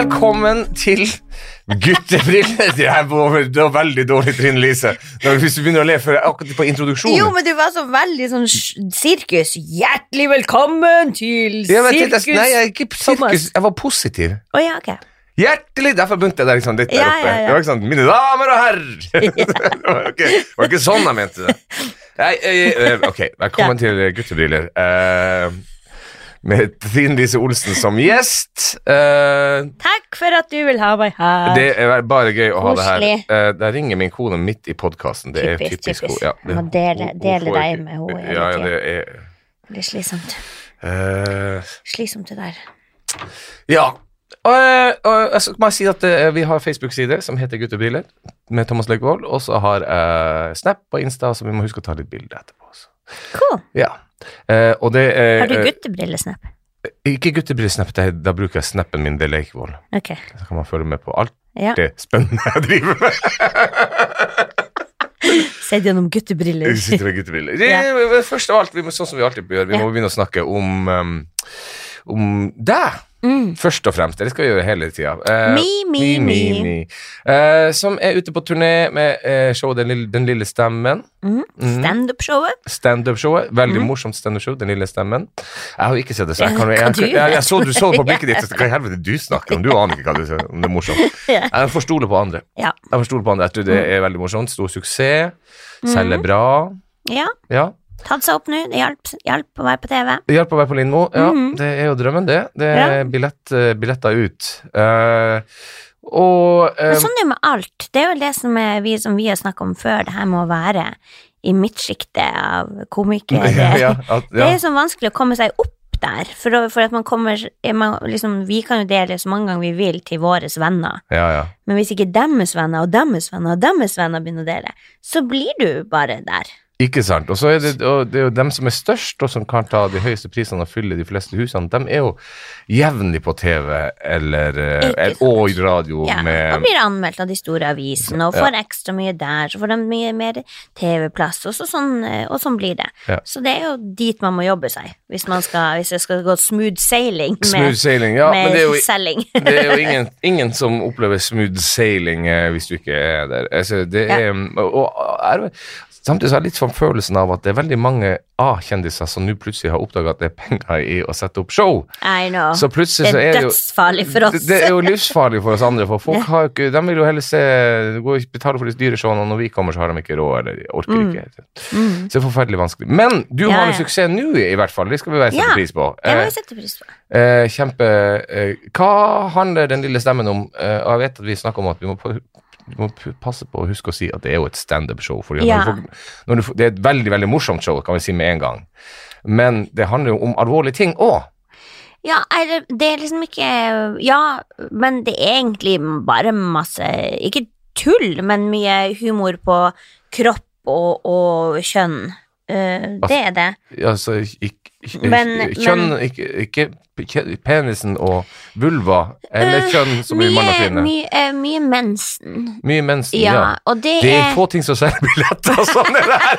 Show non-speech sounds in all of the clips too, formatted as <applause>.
velkommen til Guttebriller. <laughs> Det er veldig dårlig, Trine Lise. Hvis du begynner å le før akkurat på introduksjonen. Jo, men du var så veldig sånn sirkus. Hjertelig velkommen til Ja, men sirkus. Nei, jeg er ikke sirkus. Jeg var positiv. Oh, ja, ok. Hjertelig! Derfor begynte jeg der, liksom, litt der Ja, oppe. ja, ja. Det var ikke sånn, Mine damer og herrer! <laughs> <laughs> det, var ikke, var ikke sånn jeg mente det. Nei, eh, eh, ok, velkommen til Guttebriller. Eh, med Trine Lise Olsen som gjest. Uh, Takk for at du vil ha meg her. det er bare gøy å ha det her. Eh, der ringer min kone midt i podkasten. Det er Typisk, typisk. typisk. hun- Ja, Jeg må dele- dele deg med henne hele Ja, ja, det er Det blir slitsomt. Uh, Slitsomt det der. Ja. Og, og, og jeg skal bare si at eh, vi har Facebook-side som heter Guttebriller med Thomas Løgvold. og så har jeg Snap og Insta, så vi må huske å ta litt bilder etterpå. også. Cool. Ja. Eh, er Har du eh, guttebrillesnap? Ikke er- da bruker jeg snappen min, det er Leikvoll. Okay. Så kan man følge med på alt Ja. det spennende jeg driver med. <laughs> Sett gjennom guttebriller. Sitter med guttebriller. Det, Ja. Først av alt, vi må, sånn som vi alltid gjør, vi må begynne å snakke om um, om deg, Mm. først og fremst. Det skal vi gjøre hele tida. Eh, Me, me, me. Eh, som er ute på turné med eh, showet Den lille, Den lille stemmen. Mm. Mhm. Standup-showet. Standup-showet. Veldig mm. morsomt standup-show. Den lille stemmen. Jeg har ikke sett det, så jeg kan jeg, du jeg, jeg, så Du så det på <laughs> blikket ditt. Hva i helvete du snakker om? Du aner ikke hva du sier, om det er morsomt. <laughs> Jeg får stole på andre. Ja. Jeg får stole på andre. Jeg tror det er veldig morsomt. Stor suksess. Selger bra. ja. Ja. Tatt seg opp nå. Det hjalp, hjalp å være på TV. Det hjelper å være på Lindmo. Ja, Mhm. det er jo drømmen, det. Det Ja. er billett, eh, billetter ut. Uh, og uh, Men sånn er det med alt. Det er jo det som, er, vi, som vi har snakket om før, det her med å være i midtsjiktet av komikere. ja, ja, at, Det er sånn vanskelig å komme seg opp der, for, for at man kommer er man, liksom, Vi kan jo dele så mange ganger vi vil til våre venner, ja, ja. men hvis ikke deres venner og deres venner og deres venner begynner å dele, så blir du bare der. Ikke sant. Og så er det, det er jo dem som er størst, og som kan ta de høyeste prisene og fylle de fleste husene, de er jo jevnlig på TV eller, eller og i radio Ja, med blir anmeldt av de store avisene, og får ekstra mye der, så får de mye mer TV-plass, og, så sånn, eh, og sånn blir det. Ja. Så det er jo dit man må jobbe seg, hvis, man skal, hvis det skal gå smooth sailing med, smooth sailing. Ja, men det er jo, selling. <laughs> det er jo ingen, <laughs> ingen som opplever smooth sailing eh, hvis du ikke er der. Altså, det Ja. er, og, og er, samtidig så har jeg litt sånn følelsen av at det er veldig mange A-kjendiser som nå plutselig har oppdaga at det er penger i å sette opp show. I know. Så plutselig det så er er det jo dødsfarlig for oss. Det, det er jo livsfarlig for oss andre, for folk har jo ikke De vil jo heller se gå og betale for de dyre showene, og når vi kommer, så har de ikke råd, eller de orker Mm. ikke. Mm. Så det er forferdelig vanskelig. Men du Ja, har jo ja. suksess nå, i hvert fall. Det skal vi være sette Ja, pris på. Det må Eh, vi sette pris på. eh, kjempe eh, Hva handler Den lille stemmen om? Eh, og jeg vet at vi snakker om at vi må, vi må passe på å huske å si at det er jo et standup-show. Ja. du du Det er et veldig veldig morsomt show, kan vi si med en gang. Men det handler jo om alvorlige ting òg. Ja, det er liksom ikke Ja, men det er egentlig bare masse Ikke tull, men mye humor på kropp og, og kjønn. Eh, det er det. Altså, ikke, ikke, Men- kjønn, men- ikke, ikke penisen og vulva, eller Eh, kjønn som i mann og kvinne. mye, eh, mye mensen. Mye mensen, Ja, ja. det, Det er få ting som selger billetter sånn det her.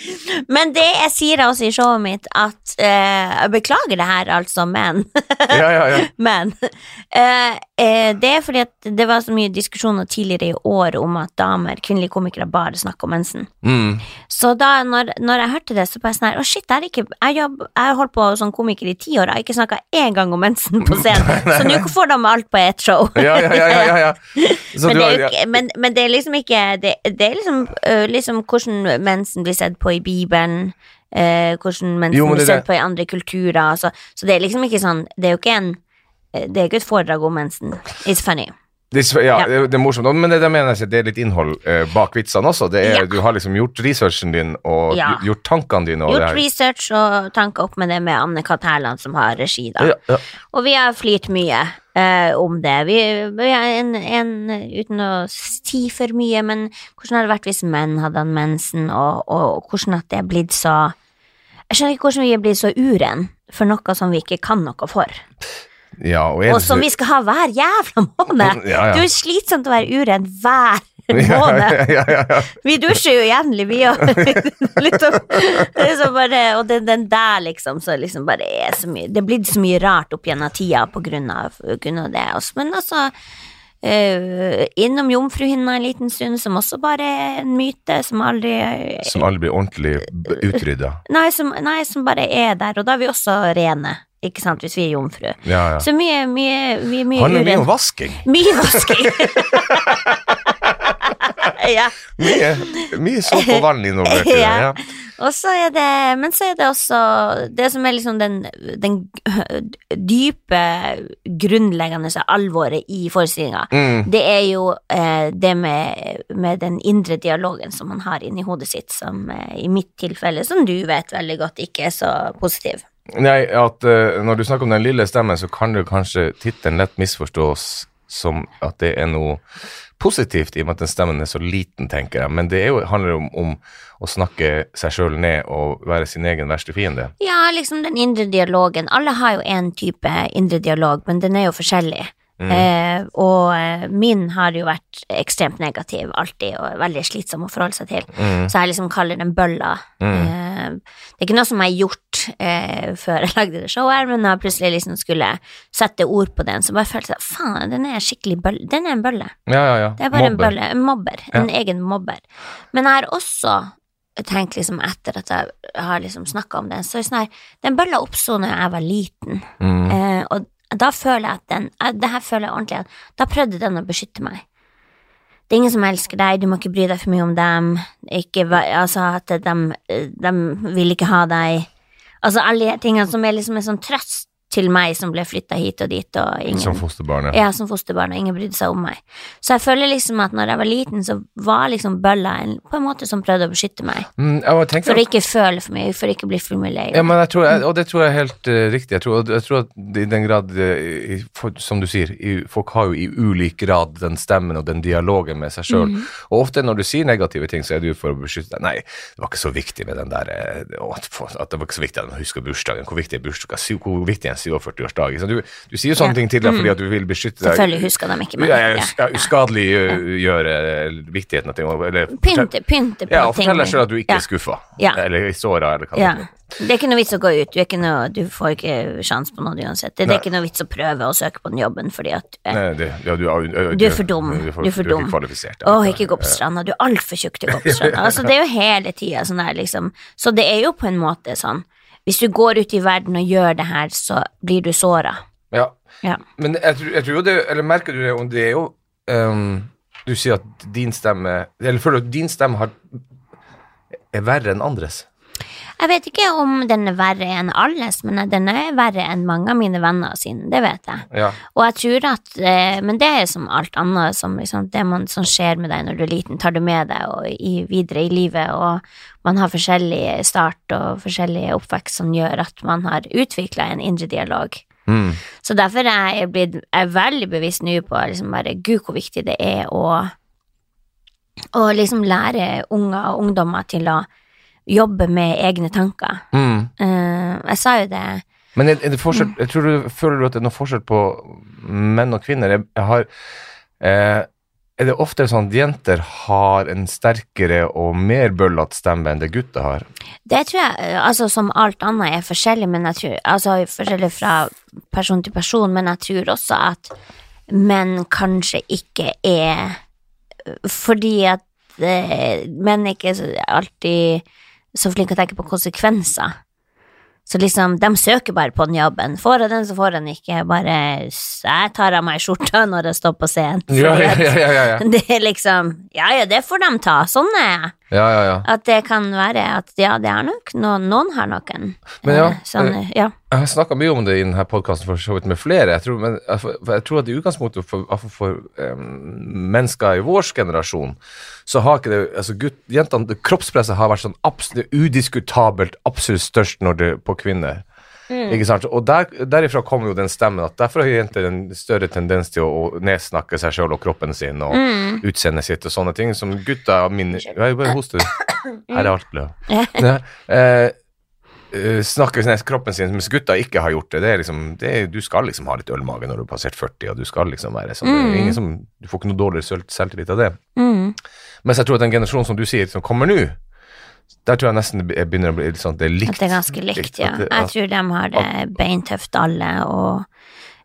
<laughs> Men det jeg sier også i showet mitt, at uh, Jeg beklager det her, altså, men ja, ja, ja. <laughs> Men uh, uh, det er fordi at det var så mye diskusjoner tidligere i år om at damer, kvinnelige komikere, bare snakker om mensen. Mm. Så da når, når jeg hørte det, så bare sånn her Å, shit, jeg har ikke Jeg, jobb, jeg har holdt på som komiker i ti år, har ikke snakka én gang om mensen på <laughs> scenen, så nå får de alt på ett show. Ja, ja, ja, ja, ja, ja. <laughs> Så Men det, er ikke, men, men det er liksom ikke Det, det er liksom, uh, liksom hvordan mensen blir sett på i Bibelen, uh, hvordan mensen Jo, blir sett på i andre kulturer. Så, så det er liksom ikke sånn Det er jo ikke en Det er ikke et foredrag om mensen. It's funny. Det, ja, det, det er morsomt, men det, det mener jeg det er litt innhold eh, bak vitsene også. Det er, Ja. Du har liksom gjort researchen din og Ja. gjort tankene dine. Gjort research og tanker opp med det med Anne-Kat. Hærland, som har regi, da. Og vi har flirt mye eh, om det. Vi, vi har en, en, uten å si for mye, men hvordan hadde det vært hvis menn hadde hatt mensen, og, og hvordan at det er blitt så Jeg skjønner ikke hvordan vi er blitt så uren for noe som vi ikke kan noe for, ja, og, og som vi skal ha hver jævla måned. Ja, ja. Det er jo slitsomt å være uren hver <laughs> måned. Vi dusjer jo jevnlig, vi òg. <laughs> liksom, og den, den der, liksom, så liksom bare er så mye Det er blitt så mye rart opp gjennom tida på grunn av, grunn av det. Men altså Uh, Innom jomfruhinna en liten stund, som også bare er en myte som aldri Som aldri blir ordentlig utrydda. nei som, nei, som bare er der. Og da er vi også rene, ikke sant, hvis vi er jomfru. Ja, ja. Så mye, mye, mye, mye Handler mye om vasking. Mye vasking. <laughs> ja. Mye, mye såp og vann involvert. i det. <laughs> Ja. Og så er det Men så er det også Det som er liksom den, den dype, grunnleggende alvoret i forestillinga. Mm. Det er jo eh, det med, med den indre dialogen som man har inni hodet sitt, som eh, i mitt tilfelle, som du vet veldig godt, ikke er så positiv. Nei, at uh, når du snakker om den lille stemmen, så kan du kanskje tittelen lett misforstås som at det er noe positivt i og med at den stemmen er så liten, tenker jeg. Men det jo, handler om, om å snakke seg sjøl ned og være sin egen verste fiende. Ja, liksom den indre dialogen. Alle har jo en type indre dialog, men den er jo forskjellig. Eh, og eh, min har jo vært ekstremt negativ alltid, og veldig slitsom å forholde seg til. Mm. Så jeg liksom kaller den bølla. Eh, det er ikke noe som jeg har gjort eh, før jeg lagde det showet, her, men da jeg plutselig liksom skulle sette ord på den, så bare følte jeg faen, den er skikkelig bølle. Den er en bølle. Ja, ja, ja. Det er bare en Mobber. bølle. En mobber. En egen mobber. Men jeg har også tenkt liksom etter at jeg har liksom snakka om den, så sånn her Den bølla oppsto når jeg var liten, Mm. eh, og da føler jeg at den eh, Det her føler jeg ordentlig at da prøvde den å beskytte meg. Det er ingen som elsker deg, du må ikke bry deg for mye om dem, ikke, altså at de, de vil ikke ha deg Altså alle tingene som er liksom en sånn trøst til meg som ble flytta hit og dit, og ingen Som fosterbarn, ja, som fosterbarn, og ingen brydde seg om meg. Så jeg føler liksom at når jeg var liten, så var liksom bølla en, på en måte som prøvde å beskytte meg. Mm, For å ikke føle for mye, for å ikke bli for mye lei. Ja, men jeg tror, jeg, og det tror jeg er helt uh, riktig. Jeg tror, jeg tror at i den grad, eh, i- for, som du sier, i, folk har jo i ulik grad den stemmen og den dialogen med seg sjøl. Mm. Og ofte når du sier negative ting, så er det jo for å beskytte deg. Nei, det var ikke så viktig med den der eh, At det var ikke så viktig at man husker bursdagen. Hvor viktig er bursdagen? Hvor viktig er 47-årsdag? Du, du sier jo sånne Ja. ting til deg fordi at du vil beskytte deg. Selvfølgelig husker de ikke meg. Ja, ja, Ja. ja, uskadeliggjøre viktigheten av ting. Eller Pynte, pynte på ja, og fortell deg sjøl at du ikke Ja. er skuffa. Ja. Eller i såra, eller hva det Ja. er. Det er ikke noe vits å gå ut, du, er ikke noe, du får ikke sjans på noe uansett. Det er Nei. ikke noe vits å prøve å søke på den jobben fordi at eh, Nei, det, ja, du, er- Du er for dum. Du er for, Du er for du er dum. Åh, ikke gå på stranda, du er altfor tjukk til å gå på stranda. <laughs> Altså, det er jo hele tida sånn her, liksom. Så det er jo på en måte sånn Hvis du går ut i verden og gjør det her, så blir du såra. Ja. Ja. Men jeg, tror- jeg tror jo det Eller merker du det om det er jo um, Du sier at din stemme Eller føler du at din stemme har, er verre enn andres? Jeg vet ikke om den er verre enn alles, men den er verre enn mange av mine venner sine, det vet jeg. Ja. Og jeg tror at eh, Men det er som alt annet som liksom, det man, som skjer med deg når du er liten, tar du med deg og i, videre i livet, og man har forskjellig start og forskjellig oppvekst som gjør at man har utvikla en indre dialog. Mm. Så derfor er jeg blitt jeg er veldig bevisst nå på liksom bare gud hvor viktig det er å, å liksom lære unger og ungdommer til å jobbe med egne tanker. Mm. Uh, jeg sa jo det Men er, er det forskjell jeg tror du, Føler du at det er noe forskjell på menn og kvinner? Jeg, jeg har eh, Er det ofte sånn at jenter har en sterkere og mer bøllete stemme enn det gutter har? Det tror jeg, eh, altså som alt annet er forskjellig, men jeg tror, altså forskjellig fra person til person, men jeg tror også at menn kanskje ikke er Fordi at eh, menn ikke alltid så flinke å tenke på konsekvenser. Så liksom, de søker bare på den jobben. Får jeg den, så får jeg den ikke. Bare jeg tar av meg skjorta når jeg står på scenen. Ja, ja, <laughs> ja, ja, ja. <laughs> Det er liksom Ja, ja, det får de ta. Sånn er jeg. Ja, ja, ja. At det kan være at ja, det er nok noen, noen har noen Men ja, eh, sånn, ja. Jeg har snakka mye om det i denne podkasten for så vidt med flere. Jeg tror, men, jeg, for jeg tror at i utgangspunktet for, for, for um, mennesker i vår generasjon, så har ikke det altså gutt, jentene, Kroppspresset har vært sånn absolutt udiskutabelt absolutt størst når det på kvinner. Ikke sant? Og der, derifra kommer jo den stemmen at derfor har jenter en større tendens til å, å nedsnakke seg sjøl og kroppen sin og utseendet sitt og sånne ting, som gutta min Jeg Bare hoster. Her er alt blød. Ja, eh, eh, snakker ned kroppen sin, mens gutta ikke har gjort det. det, er liksom, det er, du skal liksom ha litt ølmage når du har passert 40, og du skal liksom være sånn ingen som, Du får ikke noe dårligere selv- selvtillit av det. Mm. Mens jeg tror at den generasjonen som du sier, som kommer nå, der tror jeg nesten det begynner å bli litt sånn at det er likt. At det er ganske likt, ja. Det- Jeg tror de har det beintøft alle, og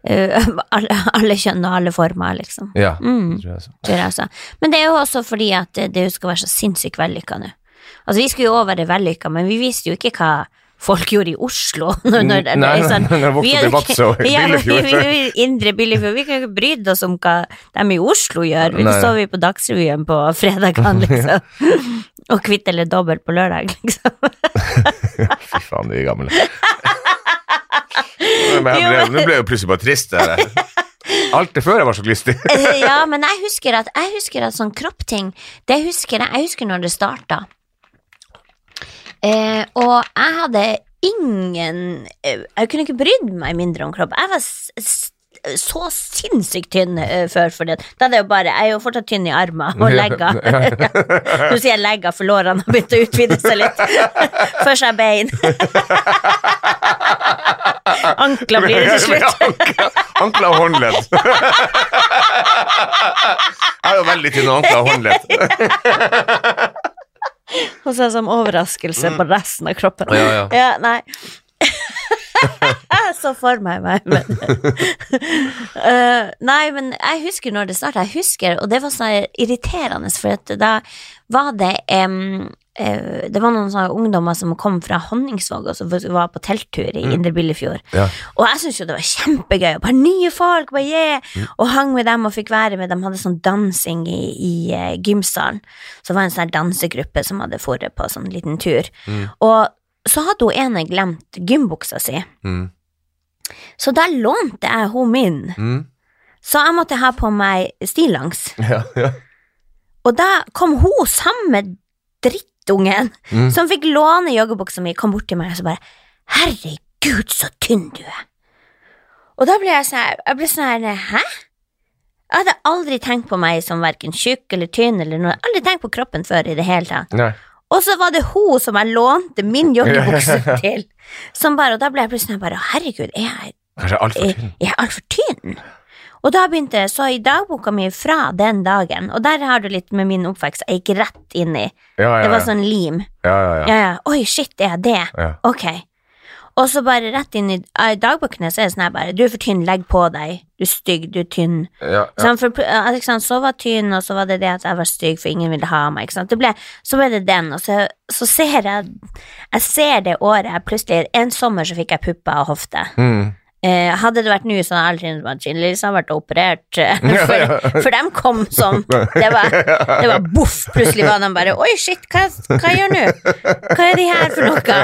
uh, <laughs> alle, alle kjønn og alle former, liksom. Ja, Mm. tror jeg så. Tror jeg også. Men det er jo også fordi at det, det skal være så sinnssykt vellykka nå. Altså, vi skulle jo også være vellykka, men vi visste jo ikke hva folk gjorde i Oslo. <laughs> Når, når, Nei, nei, sånn- jeg vokste vi og ikke- ja, vi- vi- vi- Indre Billefjord. Vi kan ikke brydd oss om hva de i Oslo gjør. Vi så vi på Dagsrevyen på fredagene, <laughs> liksom. Og Kvitt eller dobbelt på lørdag, <laughs> liksom. Fy faen, de er gamle. Men jeg ble, nå ble jeg jo plutselig bare trist. Der. Alt det før jeg var så lystig. Ja, men jeg husker at, jeg husker at sånn kroppting Det husker jeg, jeg husker når det starta. Eh, og jeg hadde ingen eh, Jeg kunne ikke brydd meg mindre om kropp. Jeg var så sinnssykt tynn uh, før, for det. da er det jo bare Jeg er jo fortsatt tynn i armer og legger. <laughs> Nå sier jeg legger, for lårene har begynt å utvide seg litt. <laughs> Først er bein. <laughs> Ankler blir det til slutt. Ankler og håndledd. Jeg er jo veldig tynn ankler og håndledd. Og så som overraskelse på resten av kroppen. Ja, Ja, ja. nei. <laughs> så for meg meg, men uh, <laughs> Nei, men jeg husker når det starta. Jeg husker, og det var så irriterende, for da var det eh, Det var noen sånne ungdommer som kom fra Honningsvåg og som var på telttur i Indre Billefjord. Mm. Ja. Og jeg syntes jo det var kjempegøy. Og bare nye folk, bare yeah! Mm. Og hang med dem og fikk være med. De hadde sånn dansing i, i uh, gymsalen. Så det var en sånn dansegruppe som hadde dratt på sånn liten tur. Mm. Og så hadde hun ene glemt gymbuksa si. Mm. Så da lånte jeg hun min. Mm. Så jeg måtte ha på meg stillongs. Ja, ja. Og da kom hun samme drittungen Mm. som fikk låne joggebuksa mi, kom bort til meg og så bare Herregud, så tynn du er. Og da ble jeg sånn Jeg ble sånn Hæ? Jeg hadde aldri tenkt på meg som verken tjukk eller tynn eller noe. Aldri tenkt på kroppen før i det hele tatt. Nei. Og så var det hun som jeg lånte min joggebukse <laughs> til. Som bare, og da ble jeg plutselig bare Herregud, er jeg Kanskje altfor er tynn. jeg altfor tynn? Og da begynte jeg, så i dagboka mi fra den dagen, og der har du litt med min oppvekst, jeg gikk rett inn i, Ja, ja, det var sånn lim. ja, ja, ja. Ja, ja, oi, shit, er jeg det? Ok. Og så bare rett inn i, i dagbøkene så er det sånn her bare, du er for tynn, legg på deg, du er stygg, du er tynn. Sånn, for, eh, så var tynn, og så var det det at jeg var stygg, for ingen ville ha meg, ikke sant. Det ble, så ble det den, og så, så ser jeg, jeg ser det året, jeg plutselig, en sommer så fikk jeg pupper og hofte. Mm. Eh, hadde det vært nå, så hadde alle syntes at har vært operert. eh, <laughs> For, for dem kom som Det var, det var boff. Plutselig var de bare Oi, shit, hva, hva gjør nå? Hva er de her for noe?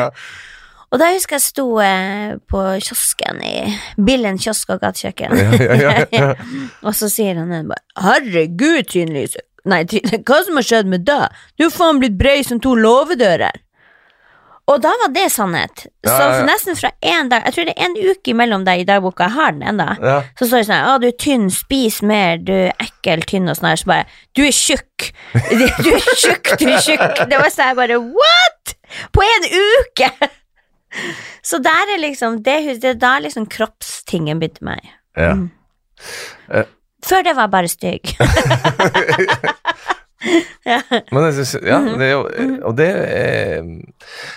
Og da husker jeg sto eh, på kiosken i Billen kiosk og gatekjøkken. <laughs> Og så sier han en bare Herregud, Trine Lise. Nei, hva som har skjedd med deg? Du er faen blitt brei som to låvedører. Og da var det sannhet. Ja, Så ja, så nesten fra en dag Jeg tror det er en uke imellom deg i dagboka, jeg har den ennå. Så står det sånn Å, du er tynn, spis mer, du er ekkel, tynn og sånn her. Så bare Du er tjukk! <laughs> Du er tjukk, du er tjukk! Det var sånn jeg bare What?! På en uke! <laughs> Så der er liksom Det, det er da liksom kroppstingen begynte meg. ja. Mm. Før det var jeg bare stygg. <laughs> <laughs> Men jeg synes, ja, Mhm. det er jo Og det er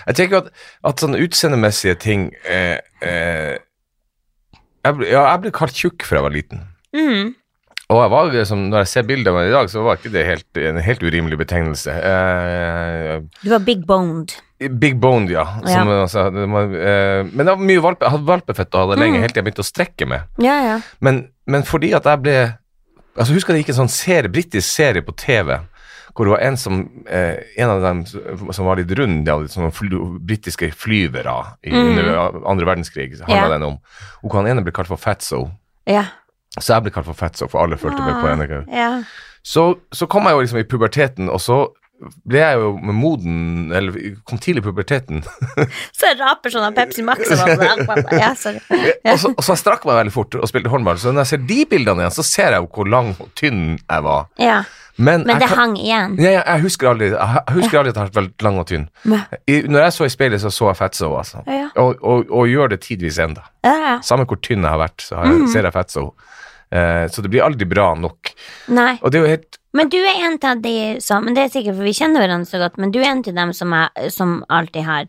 Jeg tenker at, at sånne utseendemessige ting eh, eh, jeg ble, Ja, jeg ble kalt tjukk fra jeg var liten. Mm. Og jeg var, liksom, når jeg ser bildet av meg i dag, så var ikke det helt, en helt urimelig betegnelse. Eh, Du var big boned. big boned, ja. Som, altså, det var, eh, men jeg, var mye valpe, jeg hadde valpefett og hadde lenge, Mm. helt til jeg begynte å strekke meg. Ja, ja. Men, men fordi at jeg ble altså Husker det gikk en sånn serie, britisk serie på TV hvor det var en som eh, En av dem som var litt rund, de hadde var fly, britiske flyvere i, Mm. under andre verdenskrig, handla yeah. den om. Og hvor han ene ble kalt for Fatso. Ja. Så jeg ble kalt for Fatso, for alle følte meg på NRK. Yeah. Så, så kom jeg jo liksom i puberteten, og så ble jeg jo med moden Eller kom tidlig i puberteten. <laughs> Så jeg raper sånn av Pepsi Max og <laughs> Ja, sorry. og, så, og så strakk jeg meg veldig fort og spilte håndball. Så når jeg ser de bildene igjen, så ser jeg jo hvor lang og tynn jeg var. Ja. Men, Men det kan- hang igjen. Ja, ja, jeg husker aldri Jeg husker aldri at jeg har vært lang og tynn. I, når jeg så i speilet, så så jeg Fatso, altså. Og, og, og gjør det tidvis enda. Samme hvor tynn jeg har vært, så jeg, Mm. jeg, ser jeg Fatso. Eh, så det blir aldri bra nok. Nei. Og det er jo helt Men du er en av de som Men det er sikkert, for vi kjenner hverandre så godt, men du er en av dem som, er, som alltid har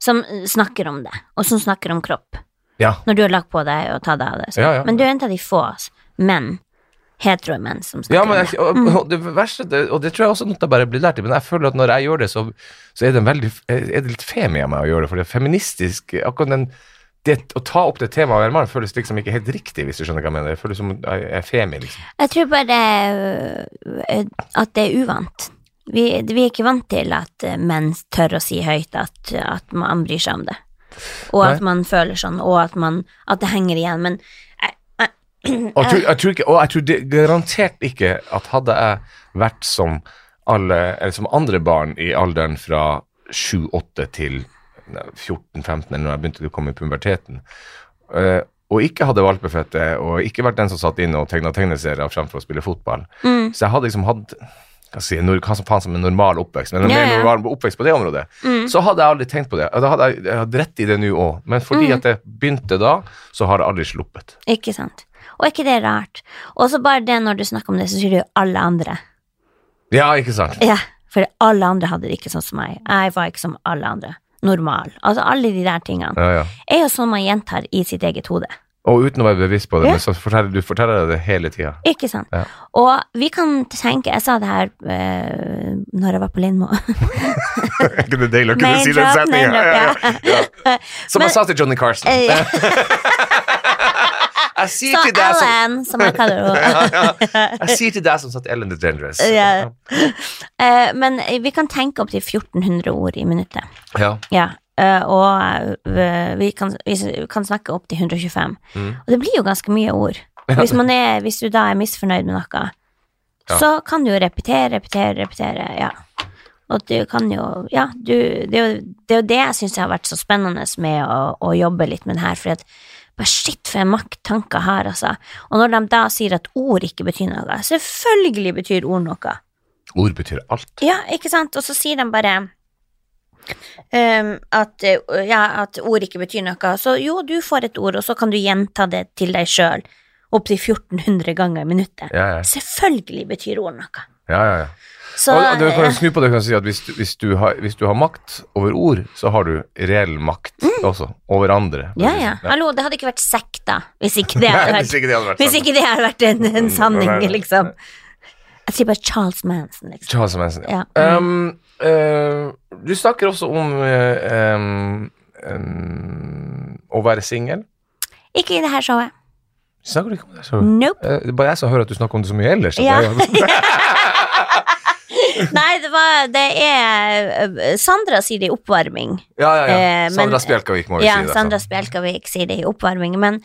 Som snakker om det, og som snakker om kropp. Ja. Når du har lagt på deg og tatt av det. Ja, ja. Men du er en av de få menn, hetero menn, som snakker Ja, men jeg, det. og, og det verste, det, og det tror jeg også noe bare blir lært i, men jeg føler at når jeg gjør det, så, så er det en veldig Er det litt femi av meg å gjøre det, for det er feministisk Akkurat den det, Å ta opp det temaet være mann føles liksom ikke helt riktig, hvis du skjønner hva jeg mener. Det føles som jeg er femi, liksom. Jeg tror bare øh, at det er uvant. Vi, vi er ikke vant til at øh, menn tør å si høyt at, at man bryr seg om det. Og at man føler sånn, og at, man, at det henger igjen. Men Og jeg tror, jeg tror ikke, og jeg tror det, garantert ikke at hadde jeg vært som alle, eller som andre barn i alderen fra 7-8 til 14-15, eller når jeg begynte å komme i puberteten, eh, og ikke hadde valpeføtte, og ikke vært den som satt inne og tegna tegneserier fremfor å spille fotball, mm, så jeg hadde liksom hatt hva, si, hva som faen som en normal oppvekst, men en yeah, mer normal oppvekst på det området, mm. så hadde jeg aldri tenkt på det. Da hadde jeg, jeg hadde rett i det nå òg, men fordi Mm. at jeg begynte da, så har jeg aldri sluppet. Ikke sant. Og er ikke det rart? Og så bare det når du snakker om det, så sier du jo alle andre. Ja, ikke sant? Ja, for alle andre hadde det ikke sånn som meg. Jeg var ikke som alle andre. Normal. Altså alle de der tingene. Ja, ja. Er jo sånn man gjentar i sitt eget hode. Og uten å være bevisst på det, Ja. men så forteller du forteller det hele tida. Ikke sant? Ja. Og vi kan tenke Jeg sa det her eh, når jeg var på Lindmo. <laughs> Er ikke det deilig å kunne si den name Ja, ja, ja. Som Men- jeg sa til Johnny Carson. <laughs> Jeg sier Så til deg som Ellen, som jeg kaller henne. <laughs> Jeg sier til deg som satt Ellen DeGeneres. Ja. Uh, men vi kan tenke opp til 1400 ord i minuttet. Ja. Ja. Uh, og eh, vi kan, vi kan snakke opp til 125. Mm. Og det blir jo ganske mye ord. Hvis, man er, hvis du da er misfornøyd med noe, Ja. så kan du jo repetere, repetere, repetere. Ja. Og du kan jo Ja, du, det, er jo, det det jeg syns har vært så spennende med å, å jobbe litt med det her, for at bare shit, for en makt tanker har, altså. Og når de da sier at ord ikke betyr noe, selvfølgelig betyr ord noe. Ord betyr alt. Ja, ikke sant? Og så sier de bare um, at, eh, ja, at ord ikke betyr noe. Så jo, du får et ord, og så kan du gjenta det til deg sjøl opptil 1400 ganger i minuttet. Ja, ja. Selvfølgelig betyr ord noe. ja, ja, ja. Så og, du kan snu på det og si at hvis, du- hvis, du har, hvis du har makt over ord, så har du reell makt også, over andre. Mm. ja, ja. Hallo, det hadde ikke vært sekta hvis ikke det hadde <laughs> vært, det hadde vært hvis ikke det hadde vært en, en sanning, Nei, nei. liksom. Jeg sier bare Charles Manson, liksom. Charles Manson, ja. Ja. Um, uh, du snakker også om uh, um, å være singel. Ikke i det her showet. Snakker du ikke om det? Nope. Uh, det er bare jeg som hører at du snakker om det så mye ellers. Ja. <laughs> jeg- Nei, det var Det er eh, Sandra sier det i oppvarming. ja, ja, ja. Eh, men- Sandra Spjelkavik må vi Ja, si det. Sandra? Spjelkavik sier det i oppvarming, men,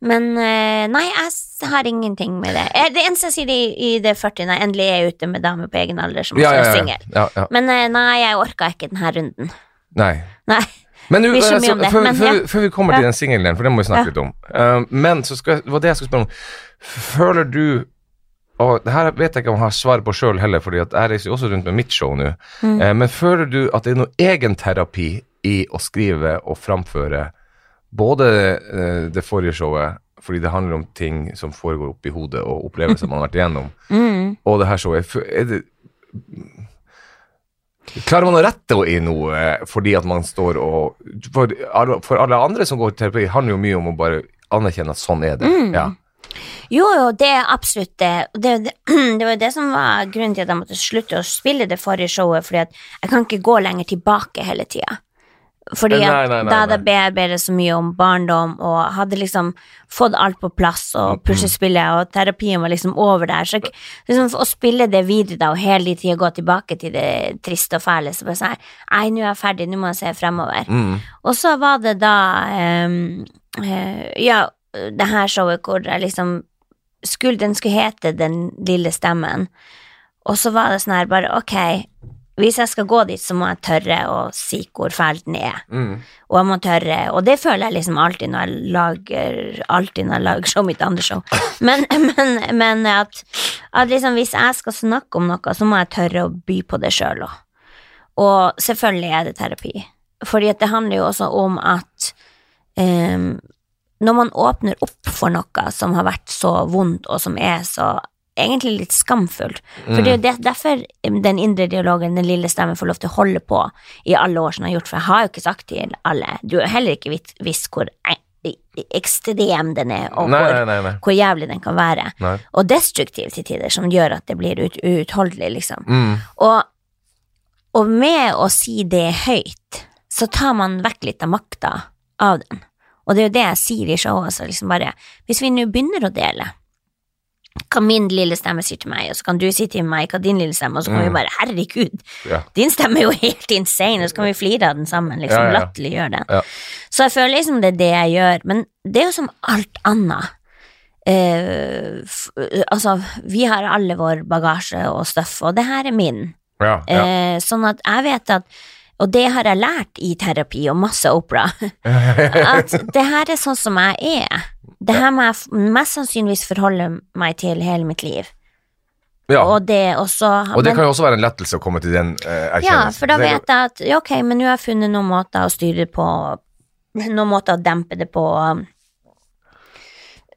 men eh, Nei, jeg har ingenting med det. Det eneste jeg sier i, i det 40, når jeg endelig er ute med dame på egen alder som ja, også ja, er ja. ja. Men nei, jeg orka ikke denne runden. Nei. Nei. Men mye altså, det, før, men ja. før vi kommer til den singelen, for det må vi snakke Ja. litt om. Uh, men så skal, det var det jeg skulle spørre om. Føler du og det her vet jeg ikke om jeg har svar på sjøl heller, fordi jeg reiser jo også rundt med mitt show nå. Mm. Eh, men føler du at det er noe egenterapi i å skrive og framføre både eh, det forrige showet, fordi det handler om ting som foregår oppi hodet, og opplevelser man har vært igjennom, <laughs> Mm. og det her showet er det, Klarer man å rette i noe fordi at man står og For, for alle andre som går til terapi, handler jo mye om å bare anerkjenne at sånn er det. Mm. Ja. Jo, jo, det er absolutt det. Det, det, <clears throat> det var det som var grunnen til at jeg måtte slutte å spille det forrige showet, fordi at jeg kan ikke gå lenger tilbake hele tida. Fordi Nei, nei, nei, da hadde jeg bearbeidet så mye om barndom, og hadde liksom fått alt på plass, Mm, og puslespillet, og terapien var liksom over der, så liksom å spille det videre da, og hele tida gå tilbake til det triste og fæle, så bare sånn nei, nå er jeg ferdig, nå må jeg se fremover. Mm. Og så var det da um, uh, Ja, det her showet hvor jeg liksom skulle, Den skulle hete Den lille stemmen. Og så var det sånn her bare Ok, hvis jeg skal gå dit, så må jeg tørre å si hvor fæl den er. Mm. Og jeg må tørre, og det føler jeg liksom alltid når jeg lager Alltid når jeg lager show, mitt andre show. <laughs> Men, men, men at, at liksom hvis jeg skal snakke om noe, så må jeg tørre å by på det sjøl òg. Og selvfølgelig er det terapi. Fordi at det handler jo også om at ehm, når man åpner opp for noe som har vært så vondt, og som er så egentlig litt skamfullt. For det er jo derfor den indre dialogen, den lille stemmen, får lov til å holde på i alle år som den har gjort, for jeg har jo ikke sagt til alle Du har heller ikke visst, hvor e- ekstrem den er, og Nei, hvor, nei, nei. hvor jævlig den kan være. Og destruktiv til tider, som gjør at det blir ut, uutholdelig, liksom. Mm. Og, og med å si det høyt, så tar man vekk litt av makta av den. Og det er jo det jeg sier i showet, så liksom bare Hvis vi nå begynner å dele hva min lille stemme sier til meg, og så kan du si til meg hva din lille stemme, og så kan vi Mm. bare Herregud, Ja. din stemme er jo helt insane, og så kan vi flire av den sammen, liksom, Ja, ja, latterliggjøre den. Så jeg føler liksom det er det jeg gjør, men det er jo som alt annet. Eh, f altså, vi har alle vår bagasje og stuff, og det her er min. Ja, ja. Eh, sånn at jeg vet at Og det har jeg lært i terapi og masse opera. <laughs> At det her er sånn som jeg er. Det her må jeg mest sannsynligvis forholde meg til hele mitt liv. ja. Og det også Og det men- kan jo også være en lettelse å komme til den eh, erkjennelsen. Ja, for da vet jeg at ja, ok, men nå har jeg funnet noen måter å styre på, noen måter å dempe det på, um,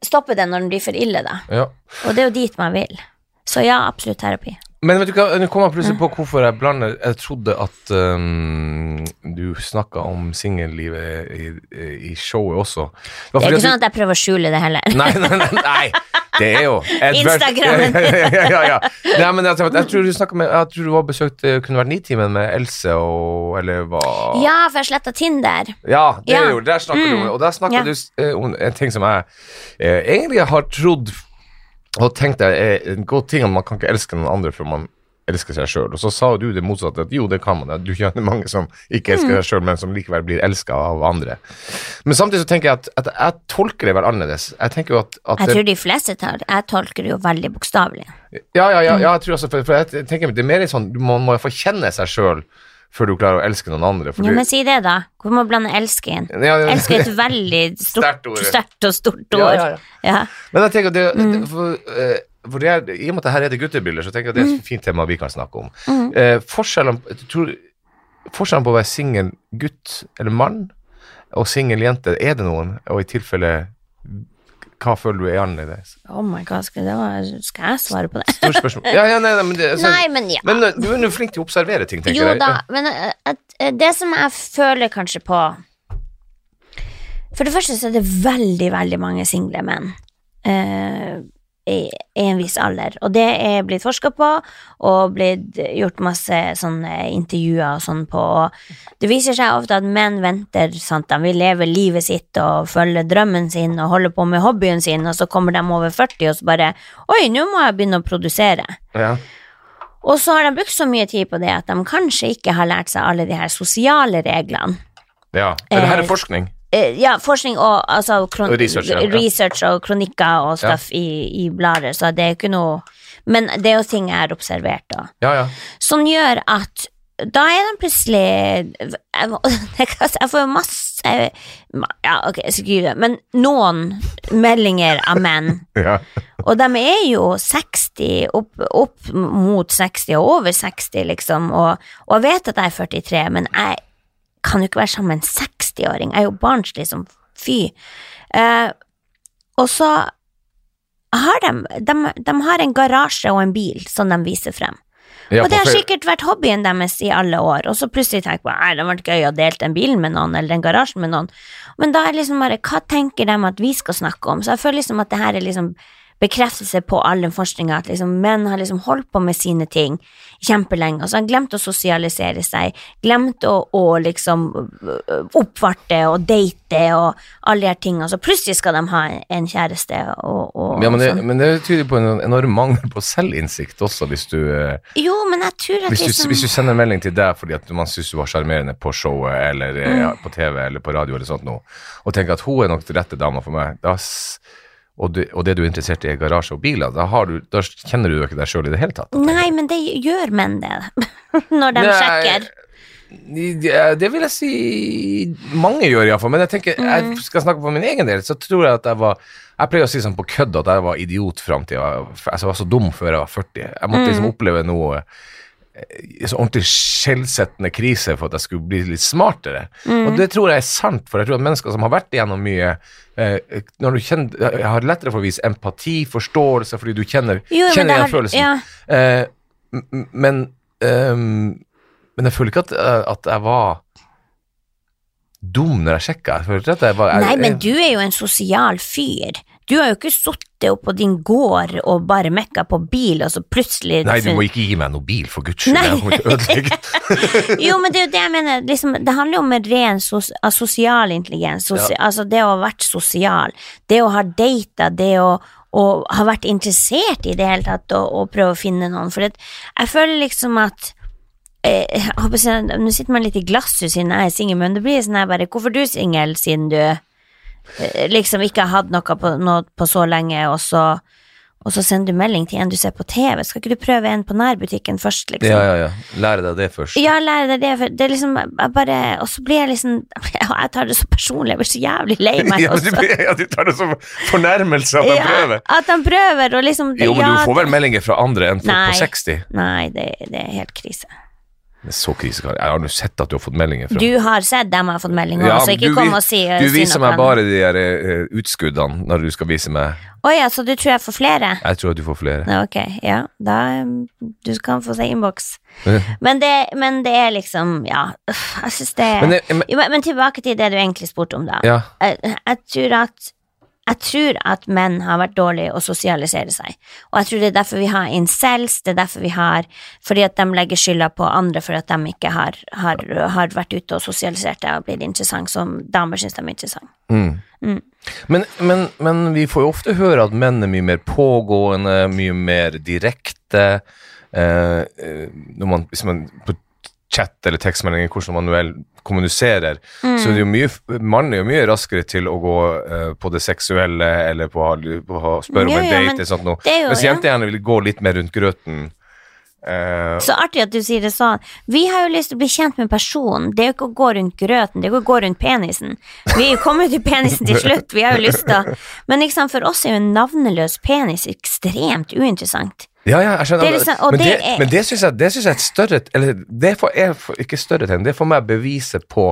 stoppe det når den blir for ille, da. Ja. Og det er jo dit man vil. Så ja, absolutt terapi. Men vet du hva, nå kom jeg plutselig på hvorfor jeg blander Jeg trodde at um, du snakka om singellivet i, i showet også. Det Det er ikke sånn at jeg prøver å skjule det heller. nei, nei, nei, nei, det er jo Instagrammen. <laughs> ja, ja, ja. Nei, men jeg, jeg tror du med Jeg tror du var besøkt eh, Kunne vært Nitimen med Else og Eller hva Ja, for jeg sletta Tinder. Ja, det Ja. jo, der mm. du om. Og der snakker Ja. du eh, om en ting som jeg eh, egentlig har trodd og tenkt er en god ting at man kan ikke elske noen andre før man elsker seg sjøl. Og så sa du det motsatte, at jo, det kan man. Du kjenner mange som ikke elsker seg sjøl, men som likevel blir elska av andre. Men samtidig så tenker jeg at, at jeg tolker det vel annerledes. Jeg tenker jo at, at Jeg tror de fleste tar Jeg tolker det jo veldig bokstavelig. ja, ja, ja, ja, jeg tror også, for, for jeg tenker det er mer sånn Man må få kjenne seg sjøl før du klarer å elske noen andre. Fordi... Ja, men si det, da. Hvorfor må du blande elske inn? Ja, ja. Elske er et veldig <laughs> stort, Sterkt og stort ord. ja, ja. Ja. Men jeg tenker det, Mm. for, eh, for det er, I og med at det her er det guttebilder, så tenker jeg at det er et fint tema vi kan snakke om. Mm. Eh, forskjellen, tror, forskjellen på å være singel gutt eller mann og singel jente, er det noen? Og i tilfelle, hva føler du er annerledes? Oh my god, skal, det var, skal jeg svare på det? Stort spørsmål. Ja, ja, nei, nei, men det, <laughs> altså, Nei, men ja. men eh, du er jo flink til å observere ting, tenker Jo jeg. da, men eh, at, eh, det som jeg føler kanskje på For det første så er det veldig, veldig mange single menn eh, i, i en viss alder, og det er blitt forska på og blitt gjort masse sånne intervjuer og sånn på, og det viser seg ofte at menn venter, sant, de vil leve livet sitt og følge drømmen sin og holde på med hobbyen sin, og så kommer de over 40 og så bare Oi, nå må jeg begynne å produsere. Ja. Og så har de brukt så mye tid på det at de kanskje ikke har lært seg alle de her sosiale reglene. ja. Er det her Eh, er forskning? Eh, ja, forskning og altså Og research, ja, ja. research og kronikker og stuff i, i blader, så det er ikke noe Men det er jo ting jeg har observert, da. Ja, ja. Som gjør at da er de plutselig Jeg, må- <laughs> jeg får jo masse Ja, ok, jeg skal ikke men noen meldinger av menn <laughs> ja. og de er jo 60, opp, opp mot 60 og over 60, liksom, og, og jeg vet at jeg er 43, men jeg kan jo ikke være sammen med en 60-åring, jeg er jo barnslig som fy. Eh, og så har de, de, de har en garasje og en bil som de viser frem. ja og det har sikkert vært hobbyen deres i alle år, og så plutselig tenker jeg at det hadde vært gøy å dele den bilen med noen, eller den garasjen med noen, men da er liksom bare, hva tenker de at vi skal snakke om? Så jeg føler liksom at det her er liksom bekreftelse på all den forskninga, at liksom menn har liksom holdt på med sine ting kjempelenge, og så har de glemt å sosialisere seg, glemt å, å liksom øh, oppvarte og date og alle de her tingene, så plutselig skal de ha en kjæreste og, og ja, men, det, sånn. men det tyder på en enorm mangel på selvinnsikt også, hvis du eh, Jo, men jeg tror at Hvis du, liksom hvis du sender en melding til deg fordi at man syns du var sjarmerende på showet eller Mm. ja, på TV eller på radio eller sånt noe, og tenker at hun er nok den rette dama for meg, da, og, du, og det du er interessert i er garasje og biler, da, har du, da kjenner du jo ikke deg sjøl i det hele tatt. Nei, men det gjør menn det. <laughs> når de Nei, sjekker? Det, vil jeg si mange gjør, iallfall. Men jeg tenker, Mm. jeg skal snakke for min egen del, så tror jeg at jeg var Jeg pleier å si sånn på kødd at jeg var idiot fram til jeg var, altså, jeg var så dum før jeg var 40. Jeg måtte liksom Mm. oppleve noe så ordentlig skjellsettende krise for at jeg skulle bli litt smartere. Mm. Og det tror jeg er sant, for jeg tror at mennesker som har vært igjennom mye eh, når du kjenner, Jeg har lettere for å vise empati, forståelse, fordi du kjenner, Jo, kjenner igjen har- følelsen. ja. Eh, men um, Men jeg føler ikke at, eh, at jeg var dum når jeg sjekka. Nei, men du er jo en sosial fyr. Du har jo ikke sittet på din gård og bare mekka på bil, og så plutselig Nei, du må ikke gi meg noe bil, for guds skyld. Jeg kommer til å ødelegge Jo, men det er jo det jeg mener. Liksom, det handler jo om en ren sos sosial intelligens. Sosi Altså det å ha vært sosial. Det å ha data, det å, og ha vært interessert i det hele tatt, og, og prøve å finne noen. For det, jeg føler liksom at eh, Nå sitter man litt i glasshus siden jeg er singel, men det blir sånn her bare Hvorfor er du singel siden du liksom ikke har hatt noe på, noe på så lenge, og så og så sender du melding til en du ser på TV. Skal ikke du prøve en på nærbutikken først, liksom? Ja, ja, ja. Lære deg det først. Ja, lære deg det, først. det er liksom jeg bare Og så blir jeg liksom <laughs> Jeg tar det så personlig, jeg blir så jævlig lei meg <laughs> Ja, du, ja, du tar det som fornærmelse at jeg prøver. at han prøver, og liksom Jo, men ja, du får vel meldinger fra andre enn folk Nei. på 60? Nei, det, det er helt krise. Så krisekar. Jeg har nå sett at du har fått meldinger fra Du har sett dem har fått meldinger Ja, så ikke du kom og si Du viser meg bare de der uh, utskuddene når du skal vise meg Å ja, så du tror jeg får flere? Jeg tror at du får flere. Ja, Ok, ja, da Du kan få se innboks. Men det, men det er liksom Ja, jeg syns det Men, men, men, men tilbake til det du egentlig spurte om, da. ja. jeg, jeg tror at jeg tror at menn har vært dårlige å sosialisere seg, og jeg tror det er derfor vi har incels, det er derfor vi har Fordi at de legger skylda på andre for at de ikke har, har, har vært ute og sosialisert seg og blitt interessant, som damer syns de er interessant. Mm. Mm. Men, men, men vi får jo ofte høre at menn er mye mer pågående, mye mer direkte. Eh, eh, når man, hvis man på chat eller tekstmeldinger, hvordan man kommuniserer, kommuniserer, så er det jo mye, mannen er jo mye raskere til å gå uh, på det seksuelle eller på, å- på spørre om Ja, en ja, date men eller sånt noe. jo- Mens ja. gjerne vil gå litt mer rundt grøten. Eh, Så artig at du sier det sånn. Vi har jo lyst til å bli kjent med personen, det er jo ikke å gå rundt grøten, det er jo å gå rundt penisen. Vi kommer jo til penisen til slutt, vi har jo lyst til Men liksom, for oss er jo en navneløs penis ekstremt uinteressant. Ja, ja, jeg skjønner. Det liksom- men, det, det men det syns jeg, jeg er et større Eller det for, er for, ikke større tegn, det er for meg beviset på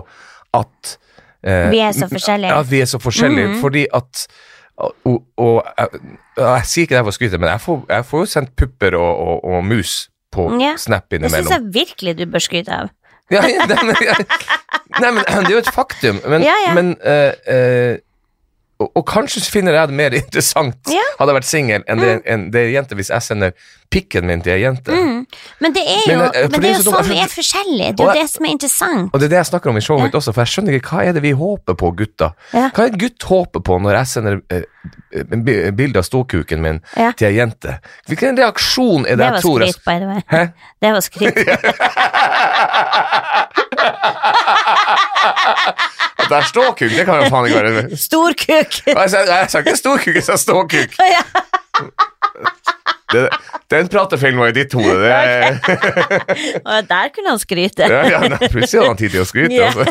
at eh, Vi er så forskjellige. At vi er så forskjellige, Mhm. fordi at og, og, jeg, jeg sier ikke det for å skryte, men får, jeg får jo sendt pupper og, og, og mus på Ja, Snap Det syns jeg virkelig du bør skryte av. Ja, nei, men det er jo et faktum. Men, Ja, ja. men uh, eh, og, og kanskje finner jeg det mer <laughs> interessant Ja. hadde jeg vært singel enn det, en, det er jente hvis jeg sender pikken min til ei jente. Mm. Men det er jo, men, uh, men det er jo så sånn vi er forskjellige, det er jo det som er interessant. Og det er det jeg snakker om i showet Ja. mitt også, for jeg skjønner ikke hva er det vi håper på, gutta. Ja. Hva er en gutt håper på når jeg sender uh, bilde av ståkuken min Ja. til ei jente? Hvilken reaksjon er det, Det jeg tror Det jeg skryt, by the way. Hæ? <laughs> Det var skryt. <laughs> Det er ståkuk, det kan jo faen ikke være Stor kuk. Jeg sa, jeg sa ikke ståkuk, jeg sa ståkuk. Ja. Det, den pratefeilen var i ditt hode. Og der kunne han skryte. ja, ja, nei, plutselig hadde han tid til å skryte. Ja. Altså.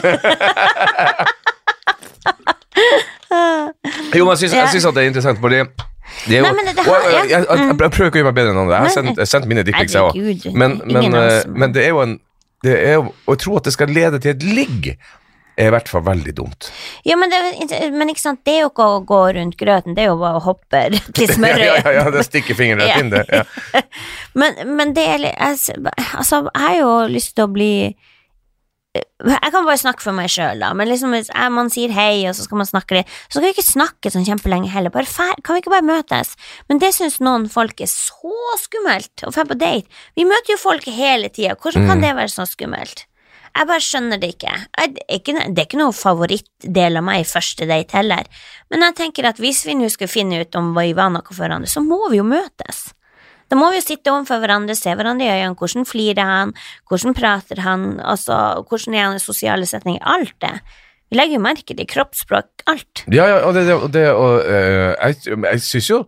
Jo, men jeg syns, jeg syns at det er interessant, fordi det er jo, Nei, men det- det har- jeg, jeg, jeg, jeg, jeg prøver ikke å gjøre meg bedre enn andre. Jeg har sendt, jeg sendt mine dickpics, jeg òg. Men, men, eh, men det er jo en det er jo, Å tro at det skal lede til et ligg, er i hvert fall veldig dumt. Ja, men, det, men ikke sant, det er jo ikke å gå rundt grøten, det er jo bare å hoppe <laughs> rett i Ja, ja, ja, ja, det stikker fingeren rett inn, det. Ja. <laughs> Men, men det er litt Altså, jeg har jo lyst til å bli Jeg kan bare snakke for meg sjøl, da, men liksom hvis man sier hei, og så skal man snakke litt, så skal vi ikke snakke sånn kjempelenge heller. Bare fær, kan vi ikke bare møtes? Men det syns noen folk er så skummelt, å dra på date. Vi møter jo folk hele tida, hvordan kan Mm. det være så skummelt? Jeg bare skjønner det ikke. Jeg, det, er ikke det er ikke noe favorittdel av meg i første date heller, men jeg tenker at hvis vi nå skal finne ut om vi var noe for hverandre, så må vi jo møtes. Da må vi jo sitte overfor hverandre, se hverandre i øynene, hvordan flirer han, hvordan prater han, altså, hvordan er han i sosiale setninger, alt det. Vi legger jo merke til kroppsspråk, alt. Ja, ja, og det, det, det og, eh, Jeg, jeg syns jo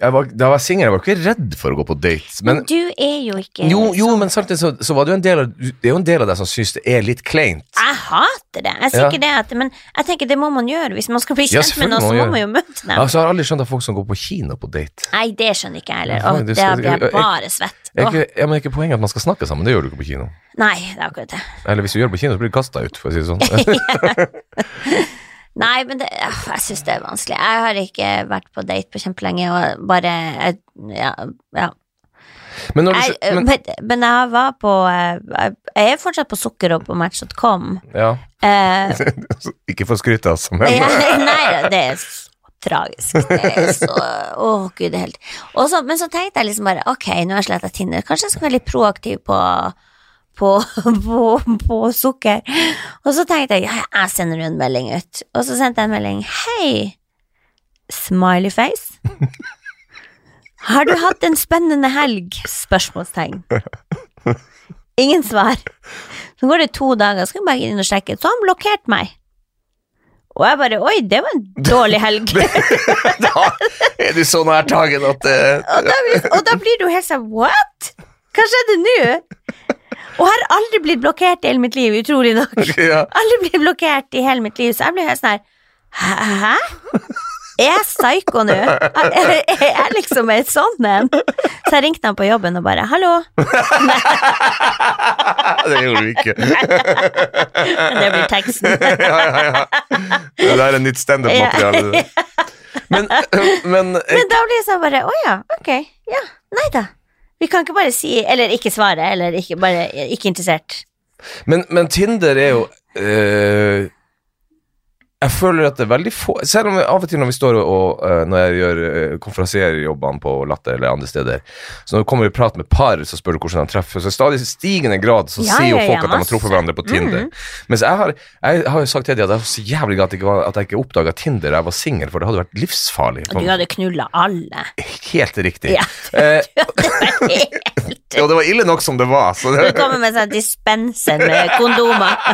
jeg var, Da jeg var singel, jeg var ikke redd for å gå på dates. Men du er jo ikke jo, jo sånn. men samtidig så, så var det jo en del av Det er jo en del av deg som syns det er litt kleint. Jeg hater det. Jeg sier Ja. ikke det, at, men jeg tenker det må man gjøre. Hvis man skal bli Ja, kjent med noen, så må man jo møte dem. Ja, så har aldri skjønt at folk som går på kino på date. Nei, det skjønner ikke jeg heller. Ja, det blir jeg jeg- bare svett. Er ikke, ja, men er ikke poenget at man skal snakke sammen? Det gjør du ikke på kino. Nei, det er akkurat det. Eller hvis du gjør det på kino, så blir du kasta ut, for å si det sånn. <laughs> <laughs> Nei, men det, øh, jeg syns det er vanskelig. Jeg har ikke vært på date på kjempelenge, og bare jeg- Ja. ja. Men du Jeg, men, men, jeg var på øh, Jeg er fortsatt på sukker og på match.com. Ja. Eh, <laughs> Ikke for å skryte, altså, men Nei, det er så tragisk. Det er så Å, gud, det er helt Også, Men så tenkte jeg liksom bare ok, nå har jeg sletta Tinder, kanskje jeg skal være litt proaktiv på på, <laughs> på, på sukker. Og så tenkte jeg ja, jeg sender en melding ut. Og så sendte jeg en melding. Hei, smiley face. <laughs> Har du hatt en spennende helg? Spørsmålstegn. Ingen svar. Så går det to dager, så skal jeg bare inn og sjekke. Så har han blokkert meg. Og jeg bare Oi, det var en dårlig helg. <laughs> da er du så nærtagen at uh, og, da, og da blir du helt sånn What? Hva skjedde nå? Og har aldri blitt blokkert i hele mitt liv, utrolig nok. <laughs> ja. Aldri blitt blokkert i hele mitt liv, så jeg blir helt sånn her Hæ? Er jeg psyko nå? Er jeg liksom et sånn en? Så jeg ringte han på jobben og bare 'hallo'. <laughs> Det gjorde du ikke. <laughs> Det blir teksten. ja, ja, ja. Det der er nytt standup-materiale. Men, men Men da blir det sånn bare 'å ja, ok, ja, nei da'. Vi kan ikke bare si Eller ikke svare, eller ikke bare ikke interessert. Men, men Tinder er jo eh, Jeg føler at det er veldig få Selv om vi, av og til når vi står og, og eh, Når jeg gjør uh, konferansierjobbene på Latter eller andre steder Så når vi kommer i prat med par, så spør du hvordan de treffer. Så i stadig stigende grad så Ja, sier jo folk at de har truffet hverandre på Tinder. Mens jeg har, jeg har jo sagt til dem at det var så jævlig galt at jeg ikke, var- at jeg ikke oppdaga Tinder da jeg var singel, for det hadde vært livsfarlig. Og du hadde knulla alle. Helt riktig. Ja. <laughs> Eh, Det var helt og det var ille nok som det var. Så Du kommer med sånn dispenser med kondomer. <laughs>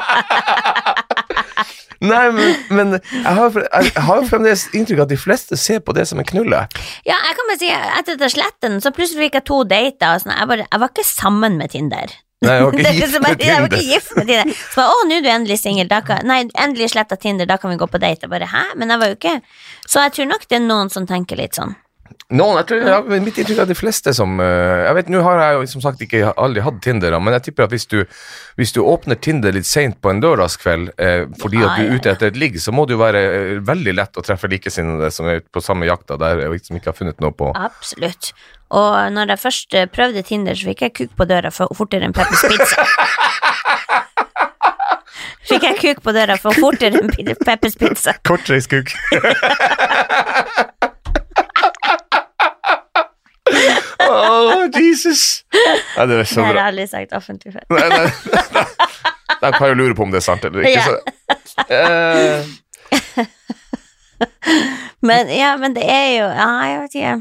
Nei, men, men jeg, har, jeg har jo fremdeles inntrykk av at de fleste ser på det som en knulle. Ja, jeg kan bare si, etter slettet den, så plutselig fikk jeg to dater. Og sånn. jeg, bare, jeg var ikke sammen med Tinder. Nei, jeg var ikke <laughs> gift med Tinder. Jeg var ikke gift med Tinder. Så bare, å, nå er du endelig singel, Nei, endelig sletta Tinder, da kan vi gå på date. Jeg bare, hæ? Men jeg var jo ikke Så jeg tror nok det er noen som tenker litt sånn. Noen, jeg tror, ja, men mitt inntrykk er at de fleste som eh, Jeg vet, Nå har jeg jo som sagt ikke aldri hatt Tinder, men jeg tipper at hvis du, hvis du åpner Tinder litt seint på en lørdagskveld eh, fordi at du er ute etter et ligg, så må det jo være eh, veldig lett å treffe likesinnede som er på samme jakta der og som ikke har funnet noe på Absolutt. Og når jeg først eh, prøvde Tinder, så fikk jeg kuk på døra for, fortere enn Peppers Pizza. <laughs> Fikk jeg kuk på døra for fortere enn Pe- Peppers Pizza. Kortreist kuk. <laughs> Åh, Jesus. Nei, det er så Det har jeg aldri sagt offentlig før. Nei, nei, Da kan jeg jo lure på om det er sant eller ikke. Så. Eh, Men, ja, men det er jo Ja, jeg vet ikke.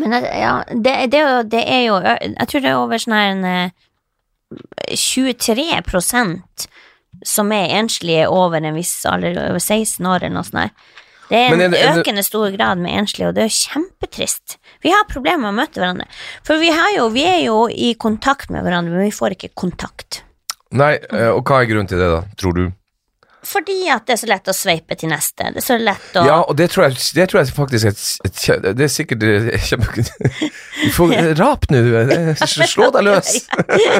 Men ja, det, det, det er jo Jeg tror det er over sånn her en eh, 23% som er enslige over en viss alder, over 16 år eller noe sånt. her. Det er en er det- er det- økende stor grad med enslige, og det er kjempetrist. Vi har problemer med å møte hverandre. For vi, har jo, vi er jo i kontakt med hverandre, men vi får ikke kontakt. Nei, eh, og hva er grunnen til det, da, tror du? Fordi at det er så lett å sveipe til neste. Det er så lett å Ja, og det tror jeg, det tror jeg faktisk er et, et, Det er sikkert eh. Du får <laughs> rap nå, eh, slå deg løs.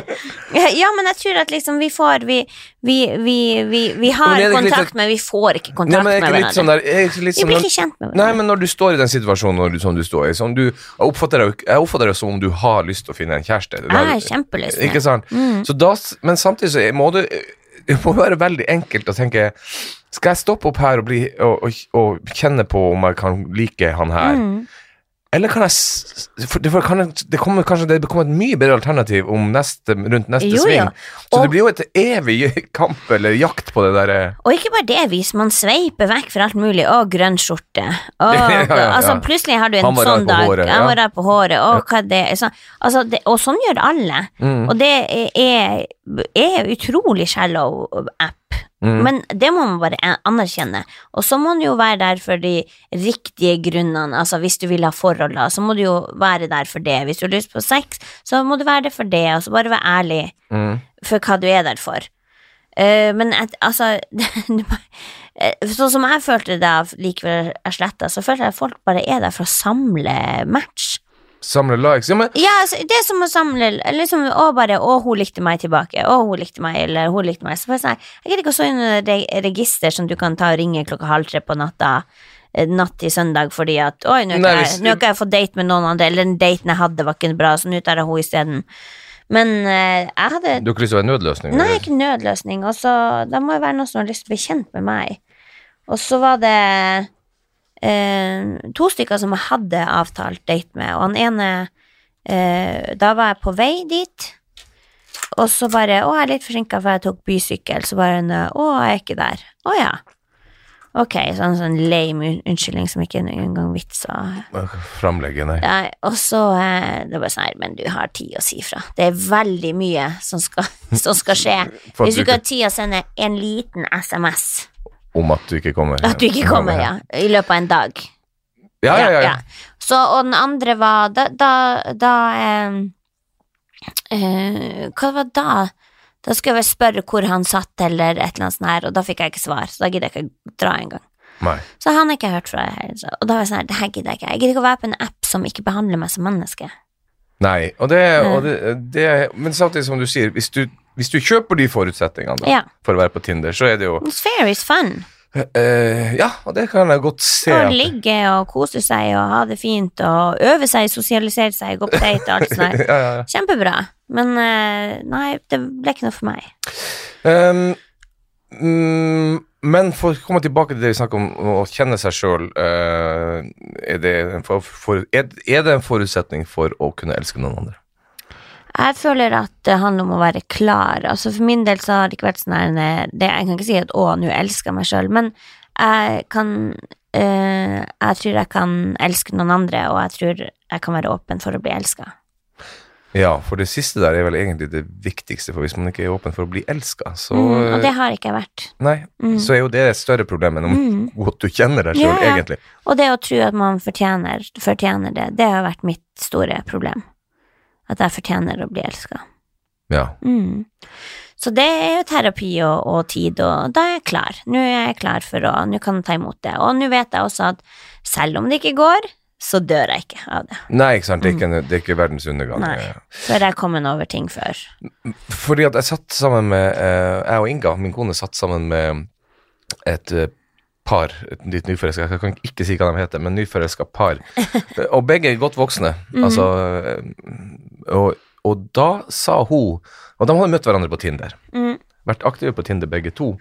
<laughs> Ja, men jeg tror at liksom vi får Vi, vi, vi, vi, vi har kontakt, sånn- men vi får ikke Nei, kontakt er med hverandre. sånn der, er litt Vi sånn blir ikke kjent med hverandre. Nei, men når du står i den situasjonen du, som du står i sånn du, Jeg oppfatter deg, jeg oppfatter det som om du har lyst til å finne en kjæreste. Jeg har kjempelyst. Ikke sant? Mm. Så da, men samtidig så må det <laughs> det må være veldig enkelt å tenke Skal jeg stoppe opp her og, bli, og, og, og kjenne på om jeg kan like han her? Mm. Eller kan jeg for det, for kan, jeg- det kommer kanskje det kommer et mye bedre alternativ om neste, rundt neste Jo, sving. ja. Så det blir jo et evig <laughs> kamp eller jakt på det derre Og ikke bare det, hvis man sveiper vekk fra alt mulig. Å, grønn skjorte. Å, <laughs> Ja, ja, ja. Altså, plutselig har du en sånn dag. håret, Han var rar på håret. Å, hva er det sånn, altså, det, Og sånn gjør alle. Mm. Og det er, er utrolig shallow app. Mm. Men det må man bare anerkjenne. Og så må man jo være der for de riktige grunnene. Altså hvis du vil ha forhold, da, så må du jo være der for det. Hvis du har lyst på sex, så må du være der for det, og så bare være ærlig Mm. for hva du er der for. Uh, men et, altså <laughs> eh, Sånn som jeg følte det da likevel jeg sletta, så følte jeg at folk bare er der for å samle match. Samle likes. Ja, men Ja, altså, det er som å samle liksom, Å, bare Å, hun likte meg tilbake. Å, hun likte meg, eller hun likte meg. Så bare sånn, jeg gidder ikke å stå i register som du kan ta og ringe klokka halv tre på natta. eh, Natt til søndag fordi at Oi, nå har ikke jeg- ikke jeg fått date med noen andre, eller den daten jeg hadde, var ikke bra, så nå tar jeg henne isteden. Men eh, jeg hadde du har ikke lyst til å være nødløsning? Nei, eller? ikke nødløsning. Og så Da må jo være noen som har lyst til å bli kjent med meg. Og så var det eh, to stykker som jeg hadde avtalt date med, og han ene eh, Da var jeg på vei dit, og så bare Å, jeg er litt forsinka, for jeg tok bysykkel. Så bare Å, jeg er ikke der. Å ja. Ok, sånn, sånn lame unnskyldning som ikke engang vits å Framlegge, nei. Ja, og så eh, Det var sånn her, men du har tid å si fra. Det er veldig mye som skal, <laughs> som skal skje. Hvis du du ikke har tid å sende en liten SMS Om at du ikke kommer. At du ikke kommer, ja. I løpet av en dag. Ja, ja, ja. ja. Så, og den andre var Da, da, da eh, eh, Hva var da? Da skulle jeg vel spørre hvor han satt, eller et eller annet sånt her, og da fikk jeg ikke svar, så da gidder jeg ikke dra engang. Så han har ikke hørt fra så- og da var jeg sånn her, det her gidder jeg ikke. Jeg gidder ikke å være på en app som ikke behandler meg som menneske. Nei. Og det, og det, det Men samtidig som du sier, hvis du, hvis du kjøper de forutsetningene da, Ja. for å være på Tinder, så er det jo fair is fun. Uh, Ja, og det kan jeg godt se. Å ligge og kose seg og ha det fint og øve seg, sosialisere seg, gå på date og alt sånt. <laughs> der. ja, ja, ja. Kjempebra. Men uh, nei, det ble ikke noe for meg. Um, mm, men for å komme tilbake til det vi snakker om, å kjenne seg sjøl, er, for, for, er, er det en forutsetning for å kunne elske noen andre? Jeg føler at det handler om å være klar. Altså For min del så har det ikke vært sånn her det, Jeg kan ikke si at 'å, nå elsker jeg meg sjøl', men jeg kan øh, Jeg tror jeg kan elske noen andre, og jeg tror jeg kan være åpen for å bli elska. Ja, for det siste der er vel egentlig det viktigste, for hvis man ikke er åpen for å bli elska, så Mm, og det har ikke jeg vært. Nei, Mm. så er jo det et større problem enn om Mm. <laughs> godt du kjenner deg sjøl, Ja, ja. egentlig. Og det å tro at man fortjener, fortjener det, det har vært mitt store problem. At jeg fortjener å bli elska. Ja. Mm. Så det er jo terapi og, og tid, og da er jeg klar. Nå er jeg klar for å Nå kan jeg ta imot det. Og nå vet jeg også at selv om det ikke går, så dør jeg ikke av det. Nei, ikke sant, det er ikke, det er ikke verdens undergang. Mm. Nei. Før jeg er kommet over ting før. Fordi at jeg satt sammen med eh, Jeg og Inga, min kone, satt sammen med et eh, par, et litt nyforelska Jeg kan ikke si hva de heter, men nyforelska par. <laughs> Og begge er godt voksne. Mhm. Altså eh, og, og da sa hun Og de hadde møtt hverandre på Tinder. Mm. Vært aktive på Tinder begge to.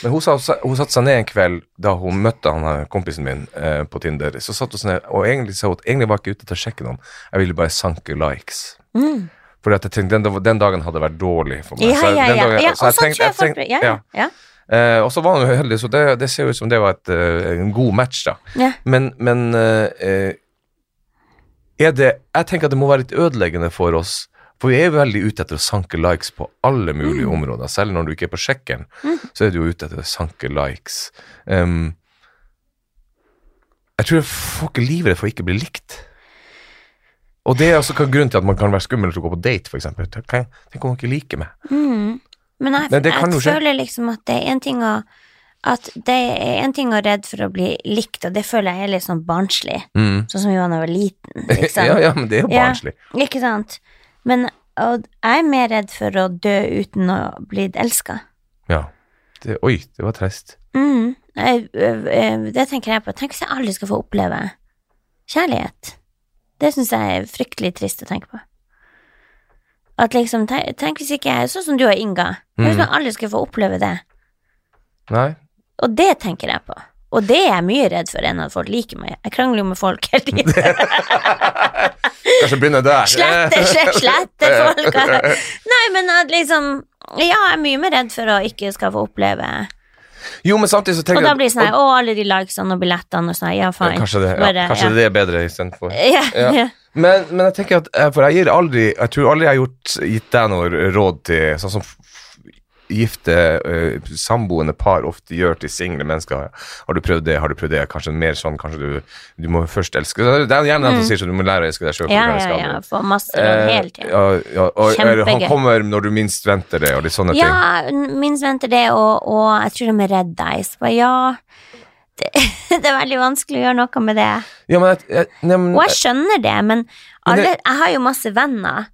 Men hun, sa, hun satte seg ned en kveld da hun møtte han her kompisen min eh, på Tinder. Så satt hun seg ned, og egentlig sa hun at egentlig var jeg ikke ute til å sjekke noen, jeg ville bare sanke likes. Mm. Fordi at jeg tenkte den, den dagen hadde vært dårlig for meg. Ja, ja, ja. ja så jeg sånn tenkte- jeg tenkte- Ja, ja. ja. Eh, og så var han heldig, så det, det ser ut som det var et, uh, en god match, da. Ja. Men, men uh, eh, er det Jeg tenker at det må være litt ødeleggende for oss. For vi er jo veldig ute etter å sanke likes på alle mulige Mm. områder. Selv når du ikke er på sjekken, så er du jo ute etter å sanke likes. Um, jeg tror folk er livredde for å ikke bli likt. Og det er hva grunnen til at man kan være skummel til å gå på date, eksempel. Tenk om noen ikke liker meg. Mm. Men jeg, Men jeg føler liksom at det er en ting å at det er en ting å være redd for å bli likt, og det føler jeg er litt sånn barnslig. Mm. Sånn som vi var da jeg var liten. Sant? <laughs> ja, ja, men det er jo Ja. barnslig. Ikke sant? Men og jeg er mer redd for å dø uten å bli elska. Ja. Det, oi, det var trist. Mm. Jeg, ø, det tenker jeg på. Tenk hvis jeg aldri skal få oppleve kjærlighet. Det syns jeg er fryktelig trist å tenke på. At liksom, tenk, tenk hvis ikke jeg Sånn som du og Inga. Tenk hvis Mm. man aldri skal få oppleve det. Nei. Og det tenker jeg på. Og det er jeg mye redd for enn at folk liker meg. Jeg krangler jo med folk hele tiden. <laughs> Kanskje begynne der. Sletter, slett, sletter folk. <laughs> Nei, men at liksom Ja, jeg er mye mer redd for å ikke skal få oppleve Jo, men samtidig så tenker jeg Og da blir det sånn her, Å, alle de likesene og billettene og sånn. Ja, fine. Kanskje det, ja, Bare, kanskje ja. det er bedre istedenfor. <laughs> Ja, Ja. ja. Men, men jeg tenker at eh, For jeg gir aldri Jeg tror aldri jeg har gjort, gitt deg noe råd til Sånn som gifte, uh, samboende par ofte gjør til single mennesker. Har du prøvd det, har du prøvd det? Kanskje mer sånn, kanskje du, du må først elske Det er gjerne den som sier sånn, du må lære å elske deg sjøl. Mm. Ja, ja, ja. Få masse råd hele tiden. ja, ja, og, Kjempegøy. han kommer når du minst venter det, og litt sånne ting. Ja, minst venter det, og, og jeg tror de er redd deg. Så bare, ja det, <laughs> det er veldig vanskelig å gjøre noe med det. Ja, men, jeg, jeg, Og jeg skjønner det, men alle, jeg har jo masse venner.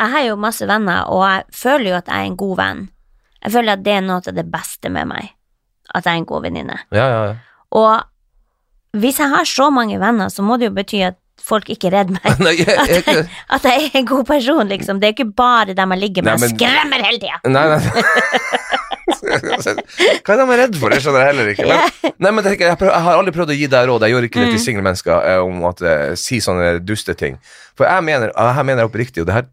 Jeg har jo masse venner, og jeg føler jo at jeg er en god venn. Jeg føler at det er noe av det beste med meg. At jeg er en god venninne. ja, ja, ja. Og hvis jeg har så mange venner, så må det jo bety at folk ikke er redd meg. <laughs> Nei, jeg, At jeg, jeg, at jeg er en god person, liksom. Det er ikke bare dem jeg ligger med Nei, og men- skremmer hele tida. Nei, nei. <laughs> Hva er de redd for? Det skjønner jeg heller ikke. Men, <laughs> nei, men jeg, jeg, jeg har aldri prøvd å gi deg råd. Jeg gjør ikke det Mm. til single mennesker eh, om at eh, si sånne dusteting. For jeg mener, jeg mener oppriktig, og det her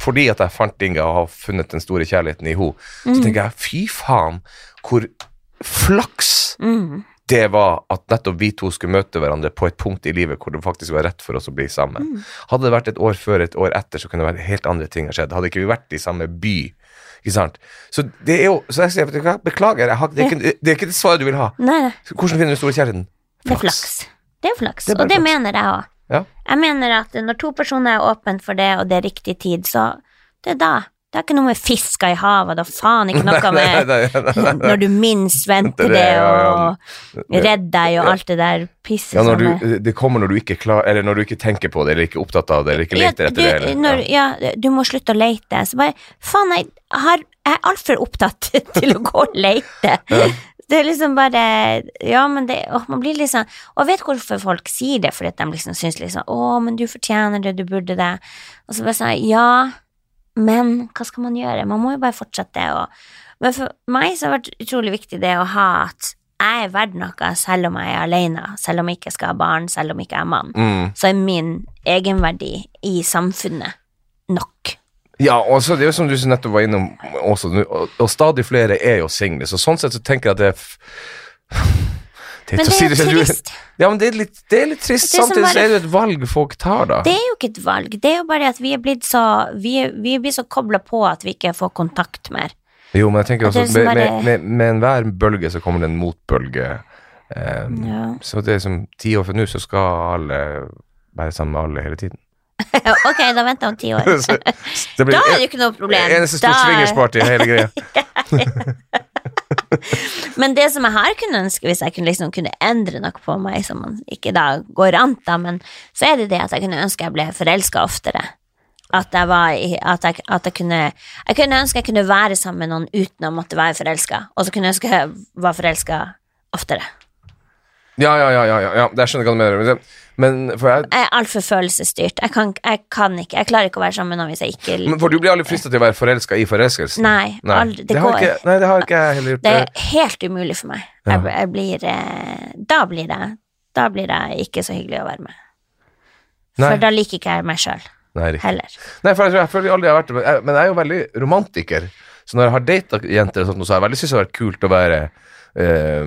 fordi at jeg fant Inga og har funnet den store kjærligheten i henne, så Mm. tenker jeg fy faen hvor flaks Mm. det var at nettopp vi to skulle møte hverandre på et punkt i livet hvor det faktisk var rett for oss å bli sammen. Mm. Hadde det vært et år før, et år etter, så kunne det vært helt andre ting ha skjedd. Hadde ikke vi vært i samme by. Ikke sant? Så det er jo Så jeg sier, beklager, jeg har, det, er ikke, det er ikke det svaret du vil ha. Nei. Hvordan finner du store kjærligheten? Det er flaks. Det er flaks, Det er og det flaks. mener jeg òg. Ja. Jeg mener at når to personer er åpne for det, og det er riktig tid, så det er da. Det er ikke noe med fisker i havet, da faen ikke <laughs> noe med nei, nei, nei, når du minst venter Det det, og redd deg og alt det der pisset Ja, når du, det kommer når du ikke klar Eller når du ikke tenker på det, eller ikke er opptatt av det, eller ikke leter ja, etter det. du, Eller, når, ja. ja, du må slutte å lete. Så bare Faen, jeg, har, jeg er altfor opptatt <laughs> til å gå og lete. Det er liksom bare Ja, men det å, Man blir liksom Og jeg vet hvorfor folk sier det, fordi at de liksom syns liksom Å, men du fortjener det, du burde det. Og så bare sånn Ja, men hva skal man gjøre? Man må jo bare fortsette. Og, men for meg så har det vært utrolig viktig det å ha at jeg er verdt noe selv om jeg er alene, selv om jeg ikke skal ha barn, selv om jeg ikke er mann Mm. så er min egenverdi i samfunnet nok. Ja, og så det er jo som du nettopp var innom også, og, og stadig flere er jo single, så sånn sett så tenker jeg at det er Men <sighs> det er jo trist. Ja, men det er litt, det er litt trist. Det er Samtidig så bare- er det jo et valg folk tar, da. Det er jo ikke et valg, det er jo bare at vi er blitt så Vi, er- vi blir så kobla på at vi ikke får kontakt mer. Jo, men jeg tenker også er med, med, med, med enhver bølge så kommer det en motbølge. Um, Ja. Så det er som ti år fra nå, så skal alle være sammen med alle hele tiden. <laughs> ok, da venter han ti år. <laughs> Det blir <laughs> Da er det jo ikke noe problem. eneste stort swingersparty i hele greia. Men det som jeg har kunnet ønske, hvis jeg kunne, liksom, kunne endre noe på meg, som man ikke da går an da, men så er det det at jeg kunne ønske jeg ble forelska oftere. At jeg var At jeg, at jeg kunne Jeg kunne ønske jeg kunne være sammen med noen uten å måtte være forelska, og så kunne jeg ønske jeg var forelska oftere. Ja, ja, ja, ja, ja, jeg skjønner hva du mener. Men, for jeg Jeg er altfor følelsesstyrt. Jeg kan, jeg kan ikke Jeg klarer ikke å være sammen med noen hvis jeg ikke men For du blir aldri frista til å være forelska i forelskelsen? Nei, aldri. Det, det går. ikke, nei, det har ikke jeg heller gjort. Det er helt umulig for meg. Ja. Jeg, jeg blir eh, Da blir det Da blir det ikke så hyggelig å være med. Nei. For da liker ikke jeg meg sjøl heller. Nei, for jeg, jeg føler jeg aldri har vært men jeg er jo veldig romantiker. Så når jeg har data jenter, og sånt, så har jeg veldig syntes det har vært kult å være eh,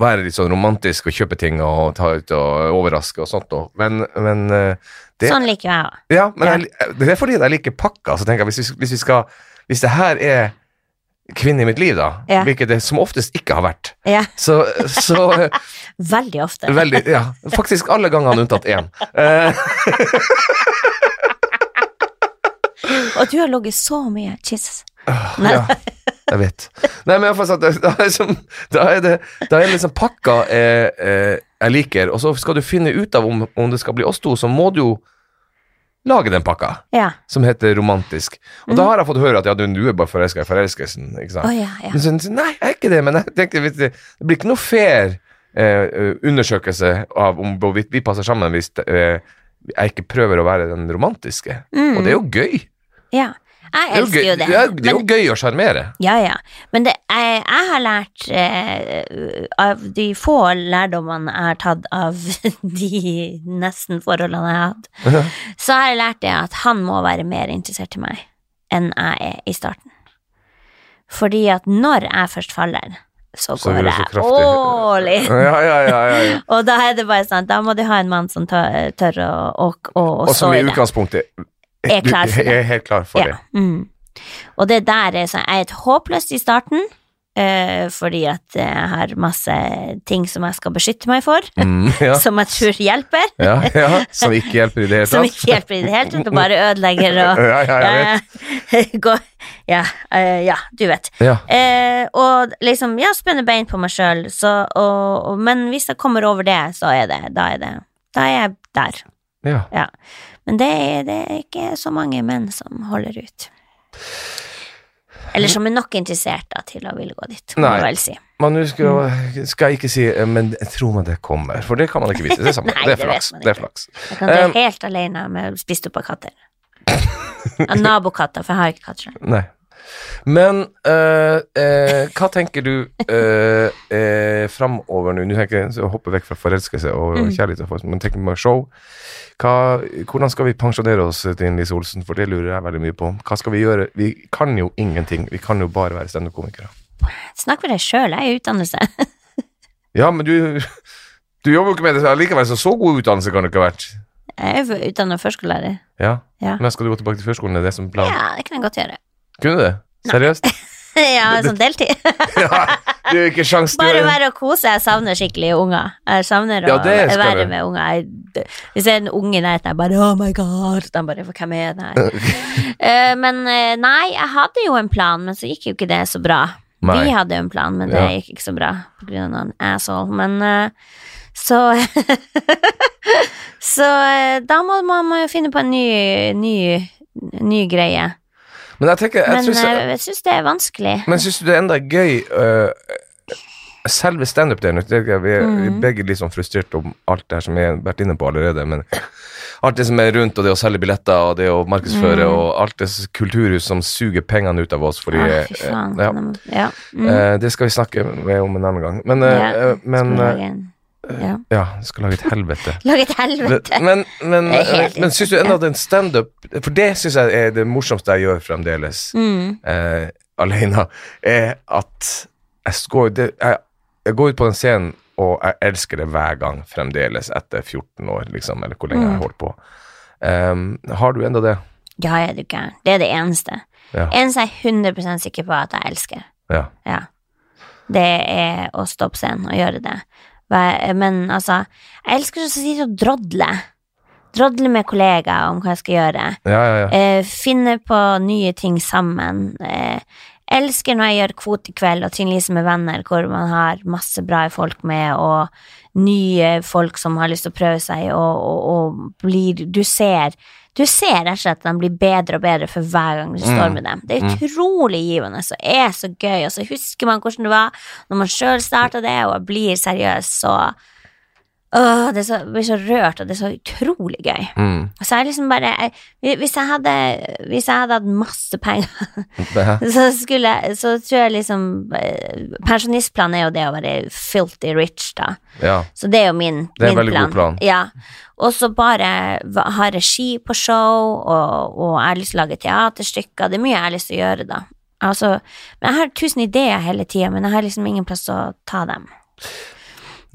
Være litt sånn romantisk og kjøpe ting og ta ut og overraske og sånt noe. Men, men eh, det, Sånn liker jeg òg. Ja, men Ja. Jeg, det er fordi jeg liker pakker. Så tenker jeg, hvis vi, hvis vi skal Hvis det her er kvinne i mitt liv, da, Ja. hvilket det som oftest ikke har vært, Ja, så, så <laughs> veldig ofte. Veldig, ja. Faktisk alle gangene unntatt én. Eh, <laughs> Og du har ligget så mye. Jesus. Nei. ja, jeg vet. Nei, men iallfall sånn, da, da, er det Da er liksom pakka eh, eh, jeg liker, og så skal du finne ut av om, om det skal bli oss to, så må du jo lage den pakka, Ja. som heter romantisk. Og da har jeg fått høre at ja, du, du er bare forelska i forelskelsen, ikke sant. Oh, ja, ja. Men så, nei, jeg er ikke det, men jeg tenkte du, det blir ikke noe fair eh, undersøkelse av om hvorvidt vi passer sammen hvis eh, jeg ikke prøver å være den romantiske. Og det er jo gøy. ja. Jeg Det er jo elsker jo det. det er, det er jo Men, gøy å sjarmere. ja, ja. Men det, jeg, jeg har lært eh, Av de få lærdommene jeg har tatt av <laughs> de nesten forholdene jeg har hatt, så har jeg lært det at han må være mer interessert i meg enn jeg er i starten. Fordi at når jeg først faller, så Så går så jeg all in. Ja, ja, ja. <laughs> Og da er det bare sånn, da må du ha en mann som tør, tør å, å, å, å Og som i i det. utgangspunktet <laughs> Er klar for det. Jeg er helt klar for Ja. det. Mm. Og det der er sånn Jeg er et håpløst i starten, Uh, fordi at jeg har masse ting som jeg skal beskytte meg for, Mm, <laughs> ja. som jeg tror hjelper. ja, ja. Som ikke hjelper i det hele <laughs> Som ikke hjelper i det hele tatt, og bare ødelegger og Ja, ja, jeg vet. Uh, ja, uh, ja, du vet. Eh, og liksom, ja, spenner bein på meg sjøl, men hvis jeg kommer over det, så er det Da er, det, da er jeg der. ja. Men det er, det er ikke så mange menn som holder ut. Eller som er nok interessert da, til å ville gå dit, må Nei. vel si. Men nå skal, skal ikke si Men jeg tror man det kommer, for det kan man ikke vite. Det er. <laughs> Nei, det er flaks. man Det er flaks. Jeg kan dø Um, helt alene med spist opp av katter. Av nabokatter, for jeg har ikke katter. <laughs> Nei. Men øh, øh, hva tenker du øh, øh framover nå? Nå tenker jeg å hoppe vekk fra forelskelse og Mm. kjærlighet, men tenker på show. Hva, hvordan skal vi pensjonere oss til Lise Olsen, for det lurer jeg veldig mye på. Hva skal vi gjøre? Vi kan jo ingenting. Vi kan jo bare være standup-komikere. Snakk for deg sjøl, jeg er i utdannelse. <laughs> Ja, men du Du jobber jo ikke med det likevel, så så god utdannelse kan det ikke ha vært. Jeg er utdannet førskolelærer. Ja. Ja. Men skal du gå tilbake til førskolen? Er det som planen? Ja, det kan jeg godt gjøre. Kunne du det? Seriøst? <laughs> ja, sånn deltid. <laughs> ja, du er ikke sjans til Bare være og kose. Jeg savner skikkelig unger. Jeg savner å Ja, det skal være du. med unger. Jeg, hvis det er en unge i nærheten, jeg bare Oh my god. De bare Hvem er det her? <laughs> Eh, men eh, nei, jeg hadde jo en plan, men så gikk jo ikke det så bra. Nei. Vi hadde jo en plan, men det Ja. gikk ikke så bra på grunn av en asshole. Men eh, så Så da må man jo finne på en ny, ny, ny greie. Men jeg tenker, jeg Men eh, jeg syns det er vanskelig. Men syns du det er enda gøy uh, Selve standup-delen Vi er Mhm. begge litt sånn frustrert om alt det her som vi har vært inne på allerede, men alt det som er rundt, og det å selge billetter, og det å markedsføre, mm. og alt det kulturhus som suger pengene ut av oss fordi Ah, fy faen. eh, ja, ja. Mm. Det skal vi snakke med om en annen gang. Men, Ja, men Ja. Ja, skal lage et helvete. <laughs> Lage et helvete. Men, men, helt men syns du ennå at en standup For det syns jeg er det morsomste jeg gjør fremdeles, Mm. eh, alene, er at jeg går, det, jeg, jeg går ut på den scenen, og jeg elsker det hver gang fremdeles, etter 14 år, liksom, eller hvor lenge jeg Mm. har holdt på. Um, har du enda det? Ja, er du gæren. Det er det eneste. Ja. Eneste jeg er 100 sikker på at jeg elsker. Ja. Ja. Det er å stå på scenen og gjøre det. Men altså, jeg elsker å sitte og drodle. Drodle med kollegaer om hva jeg skal gjøre. Ja, ja, ja. Eh, finne på nye ting sammen. Eh, elsker når jeg gjør kvotekveld og Trine Lise med venner, hvor man har masse bra folk med, og nye folk som har lyst til å prøve seg, og, og, og blir Du ser du ser rett og slett at de blir bedre og bedre for hver gang du står Mm. med dem. Det er utrolig givende og er så gøy, og så husker man hvordan det var når man sjøl starta det, og blir seriøs, så Åh, det er så, blir så rørt, og det er så utrolig gøy. Mm. Så jeg liksom bare jeg, Hvis jeg hadde Hvis jeg hadde hatt masse penger, <laughs> så skulle jeg Så tror jeg liksom eh, Pensjonistplanen er jo det å være filthy rich, da. ja. Så det er jo min, Det er en veldig veldig god plan. Ja. Og så bare ha regi på show, og, og jeg har lyst til å lage teaterstykker. Det er mye jeg har lyst til å gjøre, da. Altså, men jeg har tusen ideer hele tida, men jeg har liksom ingen plass å ta dem.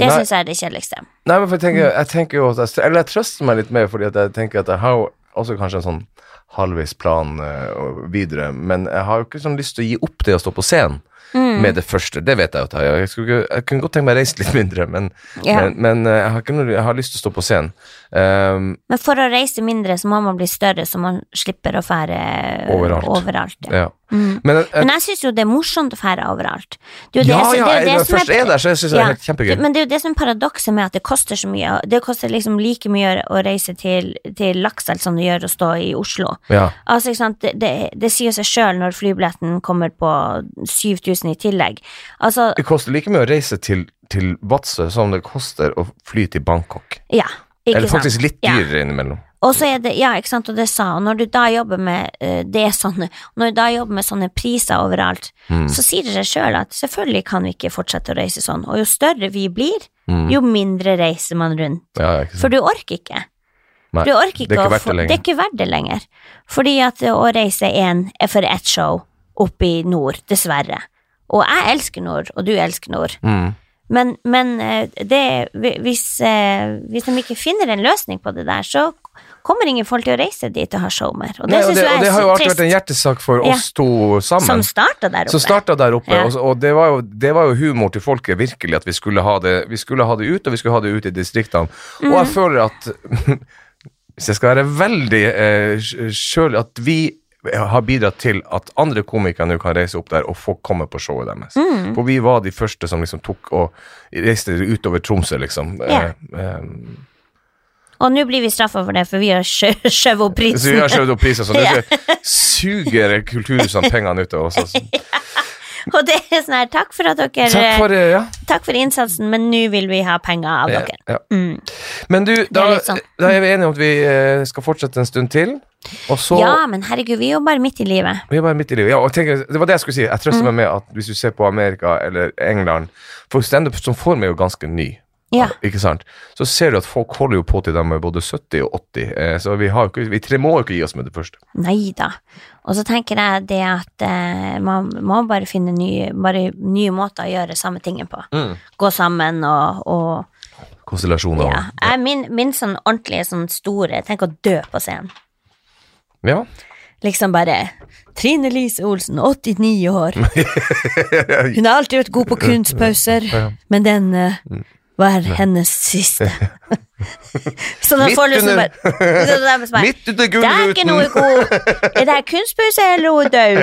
Det syns jeg er det kjedeligste. Nei, men jeg tenker, jeg tenker jo at jeg, Eller jeg trøster meg litt mer, fordi jeg tenker at jeg har også kanskje en sånn halvveis plan eh, videre, men jeg har jo ikke sånn lyst til å gi opp det å stå på scenen Mm. med det første. Det vet jeg jo jeg, jeg, kunne godt tenke meg å reise litt <laughs> mindre, men, Ja. men, men eh, jeg, har noe, jeg har lyst til å stå på scenen. Um, Men for å reise mindre, så må man bli større, så man slipper å fære Overalt. overalt ja. ja. Mm. Men, jeg- Men jeg syns jo det er morsomt å fære overalt. Det er jo ja, det, ja, det er jo jeg, det som først er der, så syns jeg det er helt kjempegøy. Men det er jo det som er paradokset med at det koster så mye. Det koster liksom like mye å reise til, til Lakselv som det gjør å stå i Oslo. Ja, Altså, ikke sant, det, det, det sier seg sjøl når flybilletten kommer på 7000 i tillegg. Altså, det koster like mye å reise til, til Vadsø som det koster å fly til Bangkok. ja. Ikke Eller sant? faktisk litt Ja. dyrere innimellom. Og så er det, ja, ikke sant, og det sa, og når du da jobber med eh, det sånne, når du da jobber med sånne priser overalt, Mm. så sier det seg sjøl at selvfølgelig kan vi ikke fortsette å reise sånn, og jo større vi blir, Mm. jo mindre reiser man rundt. Ja? For du orker ikke. Nei, Du orker ikke, det er ikke verdt få- det lenger. Det er ikke verdt det lenger. Fordi at å reise én for ett show opp i nord, dessverre. Og jeg elsker nord, og du elsker nord. Mm. Men, men eh, det, hvis, eh, hvis de ikke finner en løsning på det der, så kommer ingen folk til å reise dit og ha show mer. Og det Nei, og det, og det har jo alltid vært en hjertesak for Ja. oss to sammen. Som starta der oppe. Som starta der oppe, Ja. og, og det, var jo, det var jo humor til folket, virkelig, at vi skulle ha det Vi skulle ha det ut, og vi skulle ha det ut i distriktene. Og Mhm. jeg føler at <laughs> Hvis jeg skal være veldig eh, sjøl At vi har bidratt til at andre komikere nå kan reise opp der og få komme på showet deres. Mm. For vi var de første som liksom tok og reiste utover Tromsø, liksom. Ja. Eh, eh, Og nå blir vi straffa for det, for vi har skjø- skjøvet opp så vi har skjøvet opp prisen, så det <laughs> suger kulturhusene pengene ut av oss. Altså. <laughs> Og det er sånn her, takk for at dere Takk for, det, ja. Takk for innsatsen, men nå vil vi ha penger av dere. Ja. Mm. Men du, da, er, sånn. da er vi enige om at vi eh, skal fortsette en stund til. Så Ja, men herregud, vi er jo bare midt i livet. Vi er bare midt i livet. Ja, og tenk, det var det jeg skulle si. Jeg Mm. meg med at hvis du ser på Amerika eller England For standup som form er jo ganske ny. Ja. Ikke sant? Så ser du at folk holder jo på til de er både 70 og 80. Eh, så vi, har ikke, vi tre må jo ikke gi oss med det første. Nei da. Og så tenker jeg det at eh, man må bare finne nye, bare nye måter å gjøre samme tingen på. Gå sammen og, og Konstellasjoner. ja. Jeg, min, min sånn ordentlige, sånn store Tenk å dø på scenen. Ja. Liksom bare Trine Lise Olsen, 89 år. <laughs> Hun har alltid vært god på kunstpauser, men den eh, var hennes siste. <laughs> så da får liksom bare, <laughs> Midt under Det er ikke noe god Er det her kunstpause eller <laughs> er hun død?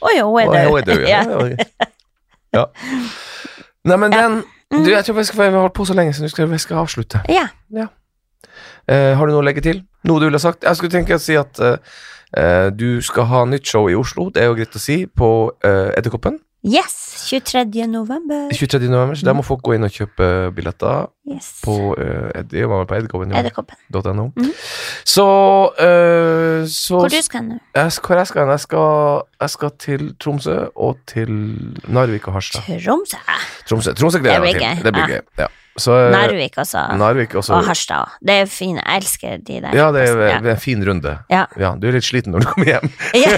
Å, død. hun er død, ja. ja. ja. Nei, men den Du, jeg tror vi skal, vi har holdt på så lenge, så nå skal vi skal avslutte. Ja. Eh, har du noe å legge til? Noe du ville sagt? Jeg skulle tenke å si at uh, du skal ha nytt show i Oslo, det er jo greit å si, på uh, Edderkoppen. Yes, 23. november. 23. november, så der må folk gå inn og kjøpe billetter Yes. på, uh, det var vel på edderkoppen.no. Edderkoppen. Mm. Så, uh, så Hvor du skal nå? jeg, Hvor jeg skal? Jeg skal, jeg skal til Tromsø og til Narvik og Harstad. Tromsø. Tromsø, Tromsø gleder jeg meg til. Det blir gøy. Ja. Så, eh, Narvik også. Narvik også. Og Harstad òg. Det er fine. Jeg elsker de der. Ja, det er, Ja. det er en fin runde. Ja. Du er litt sliten når du kommer hjem. <laughs> Ja.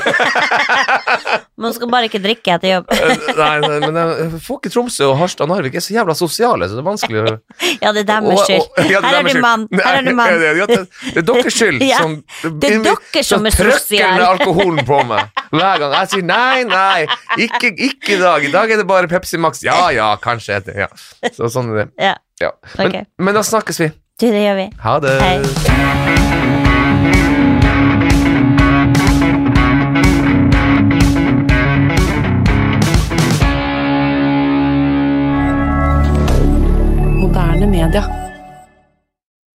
Man skal bare ikke drikke etter jobb. <laughs> Nei, nei, men eh, folk i Tromsø og Harstad og Narvik er så jævla sosiale, så det er vanskelig å <laughs> Ja, det er deres skyld. ja, Her er du mann. Her er du mann. Det, det, det, det er deres skyld Ja, som det er dere som er sosiale. alkoholen på meg hver gang. Jeg sier nei, nei, ikke, ikke i dag. I dag er det bare Pepsi Max. Ja ja, kanskje. Ja. Så sånn er det. Ja, Ja. Men, Ok. men da snakkes vi. du, det gjør vi. Ha det. Hei. Moderne media.